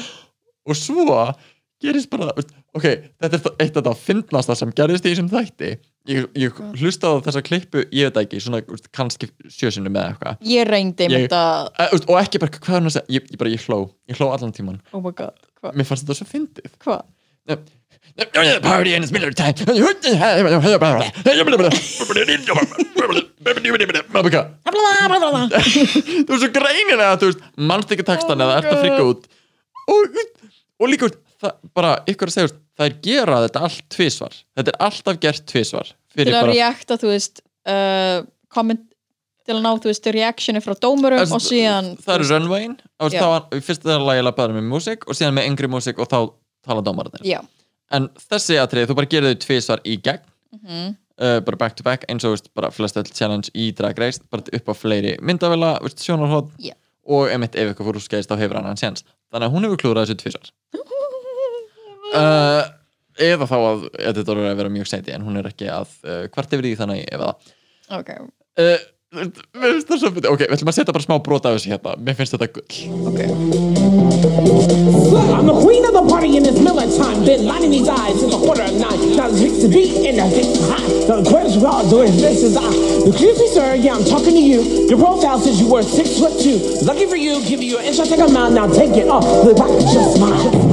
Og svo gerist bara veist, ok, þetta er það- eitt af það fyndnasta sem gerist í þessum þætti. Ég, ég hlustaði þessa klippu, ég veit það ekki svona veist, kannski sjösinu með eitthvað. Ég reyndi Ég- ég... að, Eh, og ekki bara, hvað er hann að segja? Ég, ég bara, ég hló, ég hló allan tíman oh my god hvað, mér fannst þetta svo fyndið. Hvað party and it's Miller time. Þú veist greinilega þú veist, mannst ekki textan Oh eða ert að frika út? Og, og líka það, bara ykkur að segja það er gera þetta allt tvisvar. Þetta er alltaf gert tvisvar til að reakta þú veist uh, comment til að ná þú veist reactioni frá dómurum Þess- og síðan það eru runwayin. Já. það var, fyrst það er lagi lapaður með músík og síðan með yngri músík og þá tala dómararnir. Já, en þessi atrið, þú bara gerir þau tvisvar í gegn. Mhm. uh, bara back to back eins og veist, bara flest öll challenge í Drag Race bara upp á fleiri myndavela, sjónarhótt Já. og emitt ef ykkur fór úr skeist þá hefur hann séns. Þannig að hún hefur klúrað þessu tvisvar. Uh, eða þá að editor er að vera mjög seiti en hún er ekki að uh, hvart yfir því þannig ok. Finnst það svo fyndið. ok, við ætlum að setja bara smá brota af þessu hérna. Mér finnst þetta gull. I'm Miller time. Been lining these eyes in the quarter of nine. Now the drinks to beat and the drinks to high. Now the quarters are all doing this is I. Excuse me, sir. Yeah, I'm talking to you. Your profile says you were six foot two. Lucky for you, giving you an inch, I take a mile. Now take it off. The back just mine.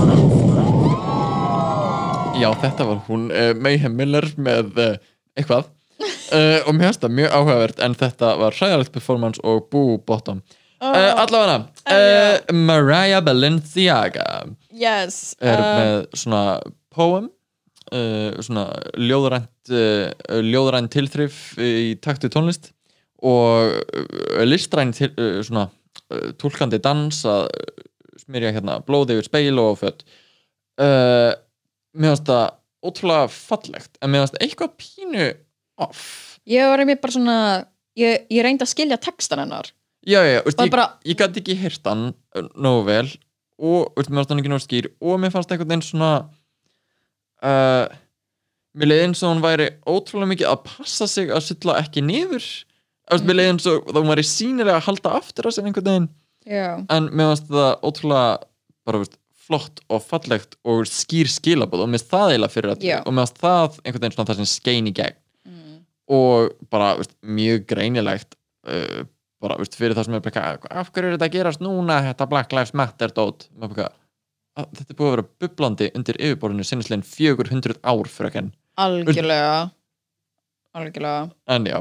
já, þetta var hún uh, Mayhem Miller með uh, eitthvað uh, og mér finnst það mjög áhugavert en þetta var hræðalegt performance og bú bottom uh, allavega uh, Mariah Balenciaga yes er uh, með svona poem uh, svona ljóðrænt uh, ljóðrænt tilþrif í taktu tónlist og uh, listræn til, uh, svona uh, túlkandi dans að uh, smyrja hérna blóði yfir speil og fött uh, mér finnst það ótrúlega fallegt en mér finnst eitthvað pínu off. Ég var einmitt bara svona ég, ég reyndi að skilja textan hennar. Já, já, já, veist, ég, ég gæti ekki uh, nógu vel og veist, mér finnst hann ekki nógu skýr og mér fannst einhvern veginn svona uh, mér leiði eins og hún væri ótrúlega mikið að passa sig að sylla ekki niður mm. mér leiði eins og þá hún væri sínilega að halda aftur að sér einhvern veginn já, en mér fannst það ótrúlega bara veist, flott og fallegt og skýr skilabóð og mér finnst það eiginlega fyrir að Já. og mér finnst það einhvern veginn svona það sem skein í gegn Mm. og bara veist, mjög greinilegt uh, bara veist, fyrir það sem er bara af hverju er þetta að gerast núna? Þetta Black Lives Matter dót. Maður bara, að, þetta er búið að vera bublandi undir yfirborðinu sinnislegin 400 ár fyrir ekki algjörlega. Algjörlega. En já,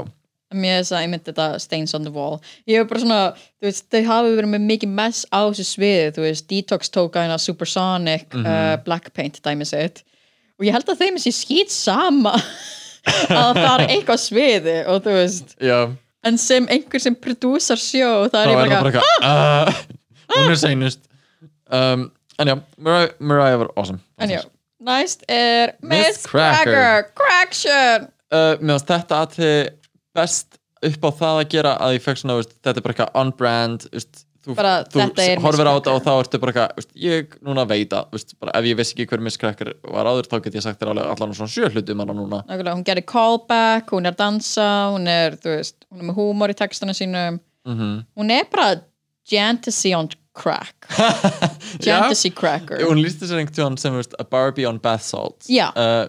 mér þess að ég myndi þetta stains on the wall. Ég hef bara svona, þú veist, þau hafi verið með mikið mess á þessu sviði, þú veist Detox tók að hérna Supersonic Mhm. uh, Black Paint dæmi sitt. Og ég held að þeim er sér skýt sama að það er eitthvað sviði og þú veist, já en sem einhver sem prodúsar sjó, það er ég bara eitthvað uh, hún er seinust. Um, en já, Mariah, Mariah var awesome. En já, næst er Miss Cracker. Craction uh, mér finnst þetta aðti best upp á það að gera að ég fekk svona, veist, þetta er bara eitthvað on-brand veist, þú, Bara, þú horfir á þetta og þá ertu bara eitthvað ég núna veit að, veist, bara, ef ég vissi ekki hver Miss Cracker var áður, þá get ég sagt þér alveg allan svona sjö hluti um hana núna. Nákvæmlega, hún gerir callback, hún er að dansa hún er, þú veist, hún er með húmor í textana sínum. Mm hún er bara Jantasy on crack. Já. Jantasy cracker. Hún lísti sér einhvern tjón sem veist, a Barbie on bath salts Já. uh,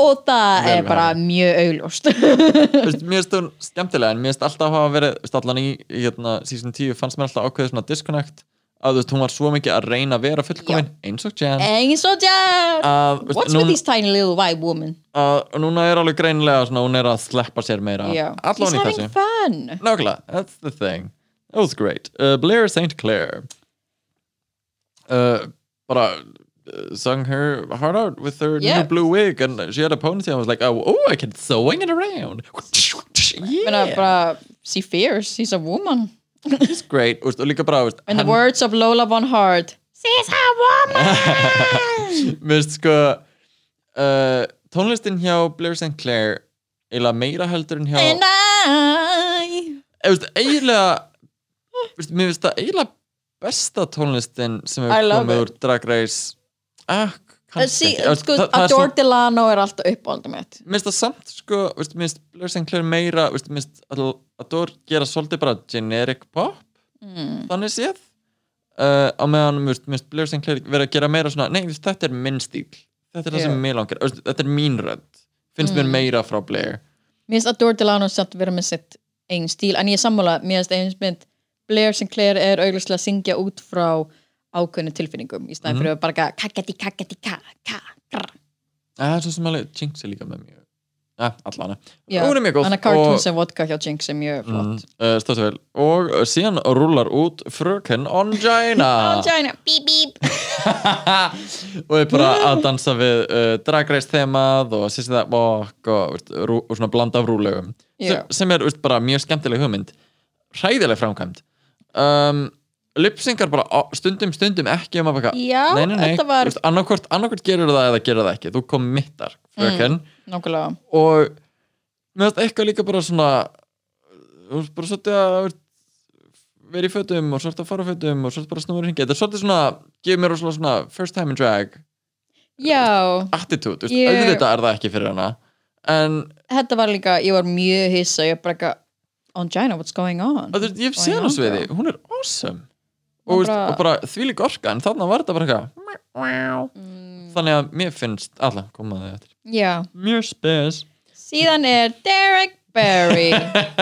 og það er bara hana. mjög augljóst. Mér finnst hún skemmtilega en mér finnst alltaf hafa verið allan í hérna, season 10 fannst mér alltaf ákveðið svona disconnect að þú veist, hún var svo mikið að reyna að vera fullkomin eins og Jan eins og Jan að, veist, What's nún, with this tiny little white woman? að og núna er alveg greinilega svona, hún er að sleppa sér meira. Allan í þessu. fun. Nákvæmlega, that's the thing that was great uh, Blair St. Clair uh, bara uh, sung her heart out with her Yeah. new blue wig and she had a ponytail I was like, oh, oh I can swing it around Meina, yeah, bara, she fears, he's a woman she's great og, og líka bara veist, In the hann- words of Lola Von Hart She's a woman mér finnst sko uh, tónlistin hjá Blair St. Clair eiginlega meira heldur en hjá And I Eða, veist, eiginlega veist, mér finnst það eiginlega besta tónlistin sem hefur komið úr Drag Race ah, Sí, Veist, sko, er Adore svona, Delano er alltaf uppáldum mér finnst það samt sko, veist, mér finnst Blair St. Clair meira veist, mér finnst Adore gera svolítið bara generic pop mm. þannig séð uh, á meðan mér finnst- Blair St. Clair vera að gera meira svona, nei, þetta er minn stíl þetta er það Já. sem mér langar, þetta er mín rödd finnst mér Mm. meira frá Blair Mér finnst Adore Delano samt vera með sitt einn stíl, en ég sammála, mér finnst eins mynd Blair Sinclair er auglustlega að syngja út frá ákveðnu tilfinningum. Í Mhm. staðin fyrir að bara kakati kakati ka ka grr. Það er svo sem alveg Jinx er líka með mjög ja, allana, Já, hún er mjög góð Þannig að cartoons and vodka hjá Jinx er mjög mm, flott uh, svo vel. Og uh, síðan rúlar út fröken Ongina. Angina, bíp bíp. Og er bara að dansa við uh, Drag Race þemað og That Walk og, veist, rú, og svona blanda af rúlegum sem, Já. sem er veist, bara mjög skemmtileg hugmynd. Hræðileg framkvæmd um, lipsingar bara stundum stundum ekki um að Já, nei, nei, nei, þetta var- veist, annarkvort, annarkvort gerur það eða gerur það ekki. Þú kom mittar fröken. Nákvæmlega. Og mér finnst eitthvað líka bara svona bara svolítið að vera í fötum og svolítið að fara á fötum og svolítið bara snúður hringi. Þetta er svolítið svona, gefur mér svona first time in drag Já, attitude, veist, Ég- auðvitað er það ekki fyrir hana. En þetta var líka, ég var mjög hissa ég bara eitthvað, on Gina, what's going on? Veist, ég hef séð á on, sviði, girl? hún er awesome. Hún og, bara- og bara þvílík orka en þarna var þetta bara eitthvað Mm. þannig að mér finnst alla komaði eftir. Já, mjög spes síðan er Derek Barry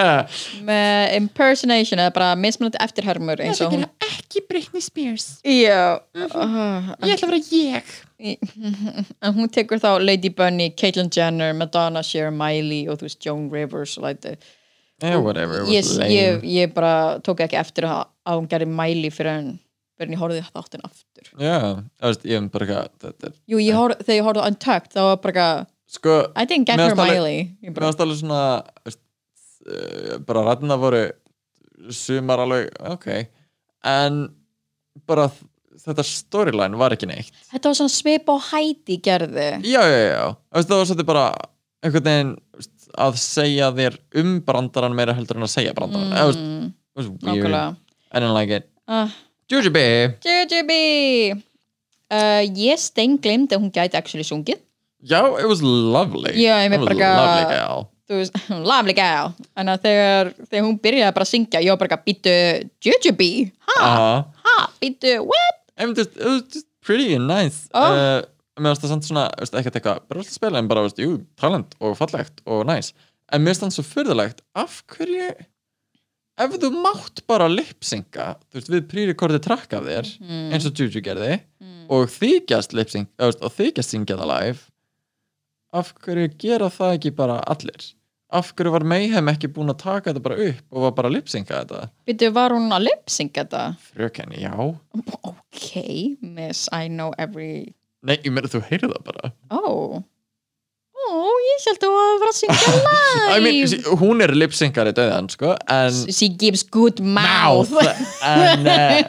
með impersonation eða bara mismunandi eftirhermur eins og hún ekki Britney Spears. Já, uh, ég ætla að vera ég. En hún tekur þá Lady Bunny, Caitlyn Jenner, Madonna, Cher, Miley og þú veist Joan Rivers og like, yeah, whatever, ég, ég, ég bara tók ekki eftir að, að hún gerði Miley fyrir en fyrir en ég horfði þáttin aftur já, ég hef bara eitthvað Jú, ég horf, þegar ég horfði á Untucked þá var bara sko, I didn't get her Miley mér varst alveg svona uh, bara rættina voru sumar alveg, ok en bara þetta storyline var ekki neitt. Þetta var svona svip á hæti gerði já, já, já, það var svolítið bara einhvern veginn að segja þér um brandarann meira heldur en að segja brandarann. Mm. mm, was weird, Nákvæmlega. I didn't like it. Uh, Jujubee, Jujubee. Uh, Ég steinglimd að hún gæti actually sungið. Já, it was lovely. Ég it was lovely gal. Lovely gal. En þegar, þegar hún byrjaði bara að syngja Ég var bara að býtu Jujubee? Ha, uh, ha, býtu, what? I'm just, it was just pretty and nice. Oh. Mér finnst það samt svona veist, ekkert eitthvað, spila en bara, veist, jú, talent og fallegt og nice. En mér finnst það svo fyrðulegt af hverju ef þú mátt bara lipsynka þú veist, við pre-rekordi track af þér Mm. eins og Juju gerði og þykjast lipsynk, eða, veist, og þykjast syngja það live af hverju gera það ekki bara allir? Af hverju var Mayhem ekki búin að taka þetta bara upp og var bara að lipsynka þetta? Býtu, var hún að lipsynga þetta? fröken, já. Ok, miss, I know every nei, ég meina þú heyrið það bara. Oh Ó, ég held að það var að syngja live. I mean, hún er lipsynkari döðan sko, en She gives good mouth, en uh,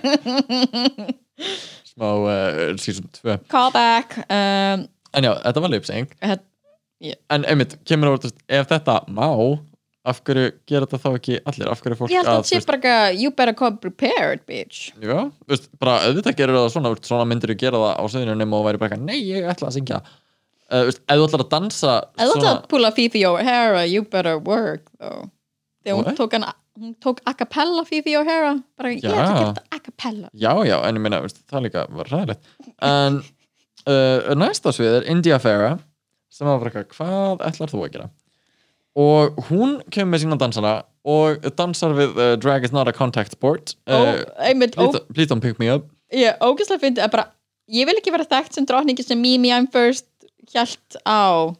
smá uh, season 2 Callback um, en já, þetta var lipsynk þetta- en einmitt, kemur á orðast ef þetta má, af hverju gera þetta þá ekki allir, af hverju er fólk Ég held að að það sé bara eitthvað, You better come prepared, bitch. Já, veist, bara auðvitað gerir það svona veist, svona myndir þú gera það á söðinu nema og væri bara eitthvað, nei, ég ætla að syngja. Uh, veist, ef þú ætlar að dansa Ef þú ætla að púla Fifi O'Hara, you better work though. Þegar hún tók, hann, hún tók a cappella Fifi O'Hara bara ég ætla að gera þetta a cappella. Já, já, en ég veist, það líka var ræðilegt en uh, næsta svið er India Farah sem var bara hvað ætlar þú að gera og hún kemur með sína dansara og dansar við uh, Drag is not a contact sport. Uh, einmitt, ó, please, please don't pick me up. Ég ógæslega fyndi að bara ég vil ekki vera þekkt sem drottningi sem Mimi I'm first hjælt á.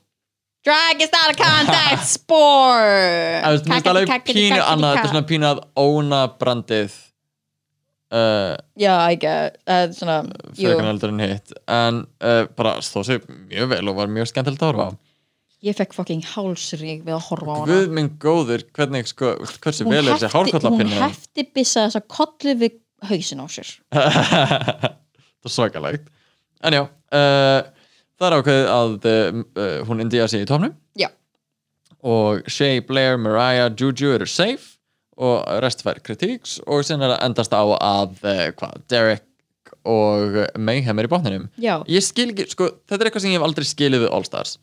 Drag is not a contact sport. Mér finnst alveg pínu annað þetta er svona pínu að óna brandið uh, Já, ekki, frekar heldur en hitt. En uh, bara stóð sér mjög vel og var mjög skemmtilegt að horfa á ég fekk fucking hálsrík við að horfa á hana. Guð minn góður, hvernig sko hversu vel er þessi hún hárkollapinni hefti byssa þessa kollu við hausin á sér. Það er svakalegt. En já, uh, það er ákveðið að uh, hún indíja sig í tónum Já. og Shay, Blair, Mariah, Juju eru safe og rest fær kritíks og sen er það endast á að uh, hvað, Derek og Mayhem er í botninum. Já, ég skil ekki, sko, þetta er eitthvað sem ég hef aldrei skilið við All Stars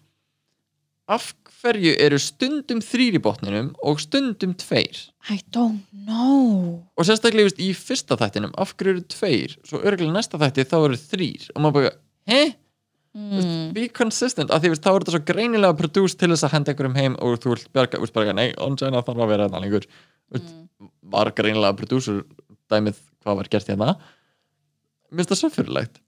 af hverju eru stundum þrýr í botninum og stundum tveir? I don't know. Og sérstaklega í fyrsta þættinum af hverju eru tveir, svo örgulega næsta þætti þá eru þrýr og maður bara, he? Mm. be consistent, af því þá er þetta svo greinilega produced til þess að henda einhverjum heim og þú vilt berga, víst, bara, nei, Ongina þarf að vera hérna lengur. Mm. var greinilega producer dæmið hvað var gert hérna. Mér finnst það svo fyrirlegt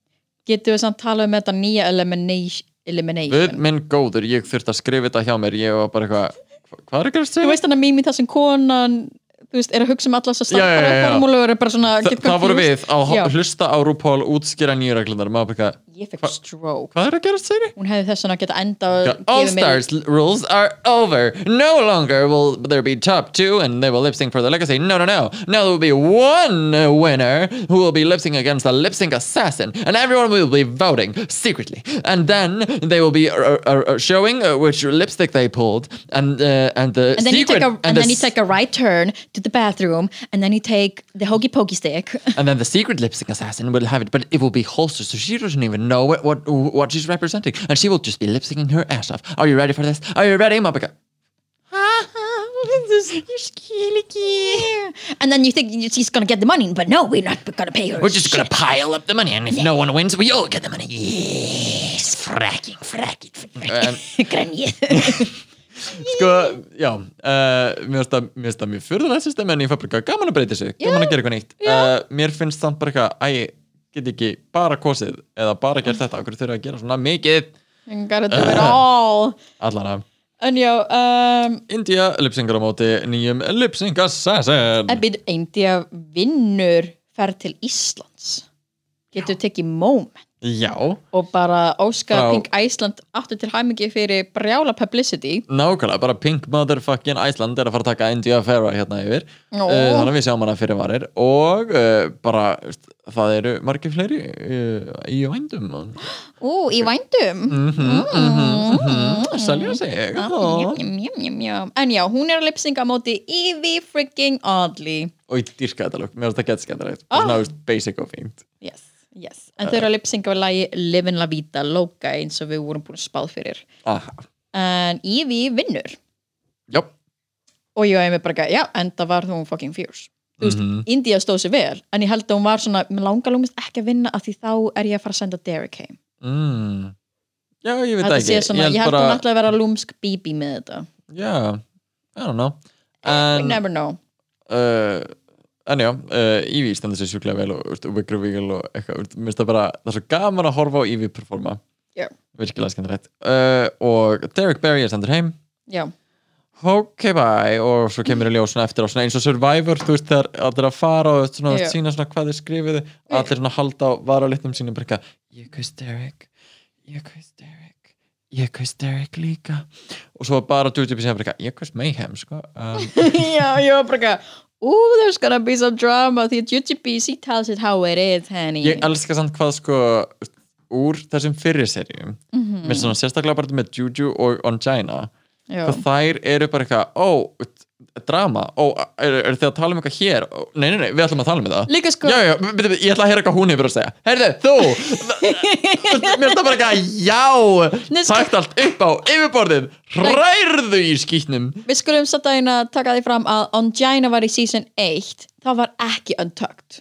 Getum við samt talað um þetta nýja elimination, Elimination. minn góður, ég þurfti að skrifa þetta hjá mér ég var bara eitthvað, hva- hvað er ekki að Þú segja? veist hann að mými það sem konan þú veist, er að hugsa um alla þess að Já, já, já, já. formúlu er bara svona Þa, get það voru confused. við að Já. ho- hlusta á RuPaul útskýra nýju reglundar maður bara, eitthvað, Ég fekk Hva- stroke hvað er að gerast segir Hún hefði þess vegna geta enda að All gefa mér- Stars l- rules are over. No longer will there be top two and they will lip sync for the legacy. No, no, no. Now there will be one uh, winner who will be lip sync against a lip sync assassin, and everyone will be voting secretly. And then they will be uh, uh, uh, showing uh, which lipstick they pulled, and uh, and the And then you secret take a and, the then you s- take a right turn to the bathroom and then you take the hokey pokey stick. and then the secret lip sync assassin will have it, but it will be holstered, so she doesn't even know what what, what she's representing, and she will just be lip syncing her ass off. Are you ready for this? Are you ready, Mapika? ég skil ekki and then you think she's gonna get the money but no we're not gonna pay her We're just gonna pile up the money and if no one wins we all get the money Yes, fracking, fracking, fracking. grenjið Sko, já uh, Mér finnst það mjög fyrðulegt system en ég fær bara eitthvað gaman að breyta sig gaman að gera eitthvað nýtt. uh, Mér finnst það bara eitthvað Æ, get ekki bara kosið eða bara gert þetta, okkur þurfa að gera svona mikið? You gotta do it all. Allana en já um, India lipsingar á móti nýjum lipsingassassin en byrju India vinnur ferð til Íslands getur tekið moment Já, og bara óska Frá- Pink Iceland aftur til hæmingi fyrir brjála publicity. Nákvæmlega, bara pink motherfucking Iceland er að fara að taka India Farah hérna yfir. Uh, þannig að við sjáum hana fyrir varir. Og uh, bara, það eru margir fleiri uh, í vændum ú, í vændum? Mm, selja sig Njam, Ó. njam, njam, njam, njam. en já, hún er að lipsinga móti Evie freaking Oddly og ég dýrka þetta lúk, mér finnst það gett skemmtilegt Ah. svona veist, basic og fínt. Yes, yes. En þau eru að lipsinga á lagi Livin' La Vida Loca eins og við vorum búin að spáð fyrir. Aha. en Evie vinnur. Já, og ég hef mig bara, ekki, já, enda var hún fucking fierce. Þú veist, Mhm. India stóð sér vel en ég held að hún var svona, mér langar lúmist ekki að vinna af því þá er ég að fara að senda Derek heim. Mm. já, ég veit það ekki. svona, ég held bara... hún ætla að vera lúmsk bíbí með þetta. Já, I don't know. We en, never know. Uh, en já, uh, Eevee stendur sér sjúklega vel og veist, Wiggle og eitthvað mér finnst það bara, það er svo gaman að horfa á Eevee performa. Já. virkilega skemmtilegt. Uh, og Derek Barry er stendur heim. Já, ok bye. Og svo kemur í ljós svona eftir á svona eins og Survivor þú veist þegar allir að fara og svona, Já. sína svona hvað þeir skrifuðu. Allir svona halda á varalitnum sínum bara eitthvað, ég kaust Derek ég kaust Derek ég kaust Derek líka. Og svo bara Jujubee sem bara eitthvað, ég kaust Mayhem sko. Um, já, ég var bara ekki ooh, there's gonna be some drama því að she tells it how it is honey ég elska samt hvað sko úr þessum fyrri serjum mm. -hmm. mér svona sérstaklega bara með Juju og Ongina já. hvað þær eru bara eitthvað ó, drama, ó, eru er þið að tala um eitthvað hér? Nei, nei, nei, við ætlum að tala um það. Líka sko, já, já, ég ætla að heyra hvað hún hefur að segja. Heyrðu, þú! Mér finnst það bara eitthvað, já! Nei, sko- takt allt upp á yfirborðið. Hrærðu í skýtnum við skulum satt að taka því fram að Ongina var í season 1 það var ekki untucked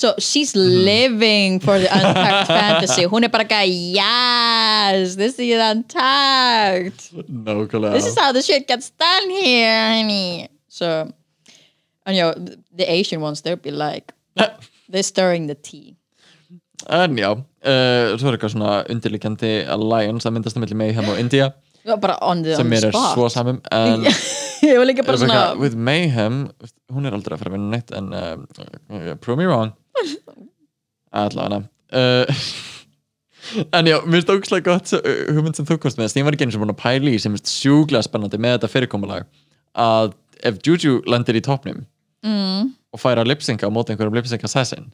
so she's Mhm. living for the untucked fantasy. Hún er bara ekki, yes this is untucked nákvæmlega this is how the shit gets done here honey. So and you know the Asian ones they'll be like they're stirring the tea. En já, uh, svo er eitthvað svona undirlikjandi alliance að myndast á milli Mayhem og India bara on the, on sem the mér er spot. svo samum en ég var líka bara svona with Mayhem hún er aldrei að fara að vinna neitt en uh, prove me wrong allavega. Uh, en já, mér finnst ógslag gott uh, hugmynd sem þú komst með, ég var ekki eins og búin að pæla í sem finnst sjúklega spennandi með þetta fyrirkomulag að ef Juju lendir í topnum mm. og fær að lipsynka á móti einhverjum lipsynka assassin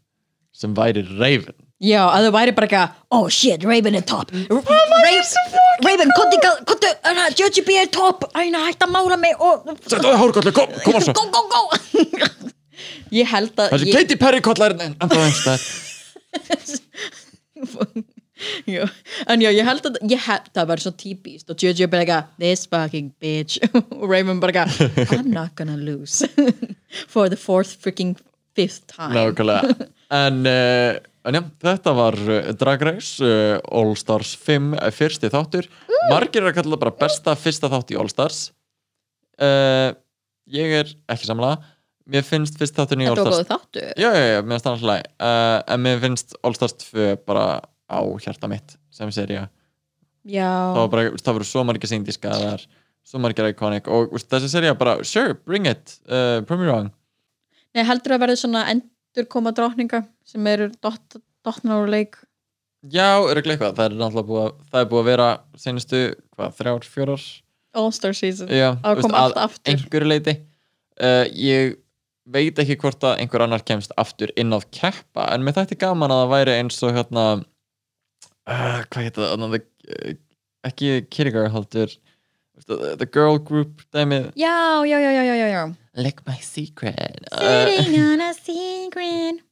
sem væri Raven. Já, að þau væri bara ekki oh shit, Raven er top. Raven, Raven konti, Joji B er top, æna, hætt að mála mig og Þetta er hárkollu, kom, kom á svo. go, go, go ég held að Þessi ég, Katy Perry kollar en það já, en já, ég held að ég held að það var svo típist og Joji bara ekki this fucking bitch. Og Raven bara ekki I'm not gonna lose. For the fourth freaking fifth time. Nákvæmlega. En, uh, en já, þetta var uh, Drag Race uh, All Stars 5 uh, fyrsti þáttur. Margir er að kalla bara besta fyrsta þátt í All Stars. Uh, Ég er ekki samlega Mér finnst fyrst þátturinn í All þetta var Stars. góð þáttur. Já, já, já, mér finnst það alltaf læg uh, En mér finnst All Stars 2 bara á hjarta mitt sem serja já, Það það voru svo margir sýndiskaðar Svo margir iconic og veist, þessi serja bara, sure, bring it uh, Prove me wrong. Nei, heldur að verði svona endurkoma drottninga sem eru dott, dottnar úr leik. Já, örugglega eitthvað, það er náttúrulega búið að, það er búið að vera senustu, hvað, þrjár, fjórar? All-Star season. Já, að veist, koma allt aftur. einhverju leiti uh, Ég veit ekki hvort að einhver annar kemst aftur inn á keppa, en mér þætti gaman að það væri eins og hérna uh, hvað heit það, uh, ekki veist, the, the girl group dæmið. Já, já, já, já, já. Lick my secret. Uh, Sitting on a secret.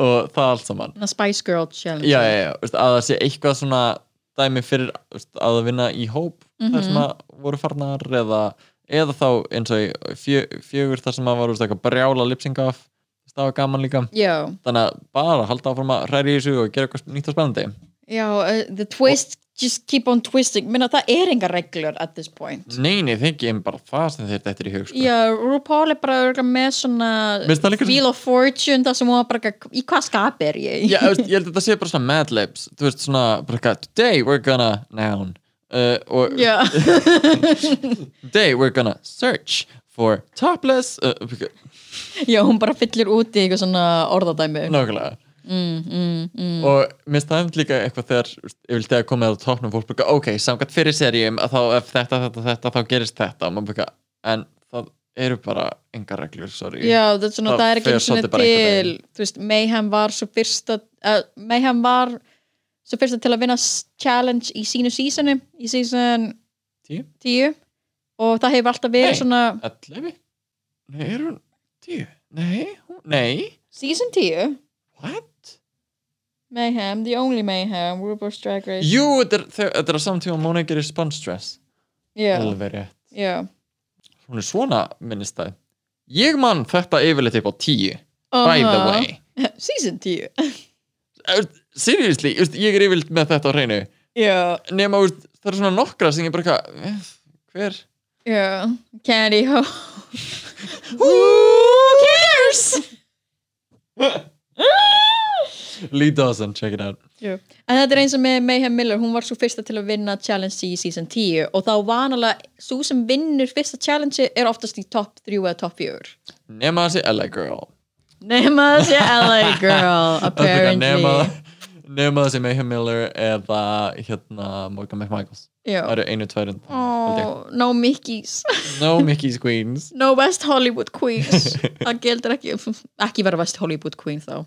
Og það allt saman. Na Spice Girl challenge. Já, já, já, veist, að það sé eitthvað svona dæmi fyrir veist, að vinna í hóp Mhm. þar sem að voru farnar eða eða þá eins og fjö, fjögur þar sem maður var úst, eitthvað brjála lipsinga af. Það var gaman líka. Já, þannig að bara halda áfram að hræri í þessu og gera eitthvað nýtt og spennandi. Já uh, the twist, just keep on twisting. Minna það er enga reglur at this point. Neini, þengi en bara það sem þeir þetta er í hug sko. já, RuPaul er bara með svona Wheel of Fortune það sem hún bara í hvað skap er ég? Já, ég held að þetta sé bara svona Mad Libs. Þú veist svona, bara today we're gonna noun uh, og já, today we're gonna search for topless uh, já, hún bara fyllir út í eitthvað svona orðadæmi. Nákvæmlega. Mm, og minnst það hefði líka eitthvað þegar ég vil þegar komið á topnum fólk bara, ok, samkvæmt fyrir seríum að þá ef þetta, þetta, þetta, þá gerist þetta. Og bara, en það eru bara engar reglur, sorry. Já, það er, svona, Það er ekki bara einhvern til þú veist, Mayhem var svo fyrsta uh, Mayhem var svo fyrsta til að vinna challenge í sínu seasoni í Tíu? 10 og það hefur alltaf verið Nei. svona 11? Nei, er hún 10? Nei, nei season 10 What? Mayhem, the only Mayhem RuPaul's Drag Race Jú, þetta er, samtíma Móna gerir Sponge Dress Já, já Hún er svona minnist það Ég man þetta yfirleitt upp á 10 By the Aha. way Season 10 Uh, Seriously, ég er yfirleitt með þetta á hreinu. Nema, það er svona nokkra sem ég bara eh, Hver? já Candy Ho. Who cares? Lee Dawson, check it out. Jú. En þetta er eins og með Mayhem Miller, hún var svo fyrsta til að vinna challenge í season 10 og þá vanalega, svo sem vinnur fyrsta challenge er oftast í top 3 eða top 4 Nema þessi LA Girl. Nema þessi LA girl, apparently Nema, þessi Mayhem Miller eða hérna Morgan McMichaels. Já. Það eru einu, ég. oh, No Mickeys. No Mickey's Queens. No West Hollywood Queens. Það gildir ekki Ekki vera West Hollywood Queen þá.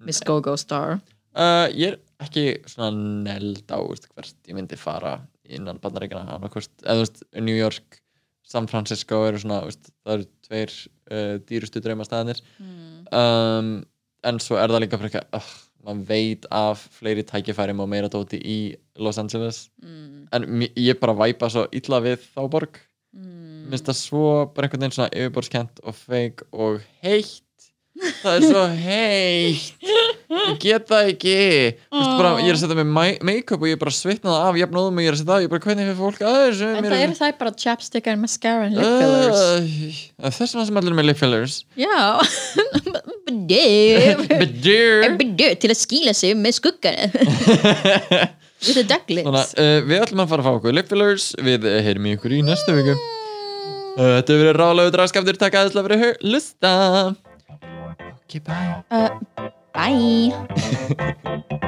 Miss Go-Go Star. Uh, Ég er ekki svona neld á hvert ég myndi fara innan bandaríkina eða New York San Francisco eru svona veist, það eru tveir uh, dýrustu draumastæðanir um, en svo er það líka fyrir ekki uh, maður veit af fleiri tækifærim og meira dóti í Los Angeles. En mér- ég bara væpa svo illa við þá borg. Mm. minnst það svo bara einhvern veginn svona yfirborðskent og feik og heitt. Það er svo heitt. Ég get það ekki. Vistu, bara, ég er að setja ma- make-up og ég er bara svitnað af jafnóðum og ég er að setja af ég er bara hvernig fyrir fólk að þessu? En það eru það bara chapstick and mascara and lip fillers. Uh, þess vegna sem allir er með lip fillers. Já til að skýla sig með skuggan With the ducklets Þannig uh, við ætlum að fara að fá okkur lip fillers Við heyrum í ykkur í næstu viku uh, Þetta hefur verið rálaðu draskaftur Takk aðeins fyrir að hlusta Ok, bye. Uh, Bye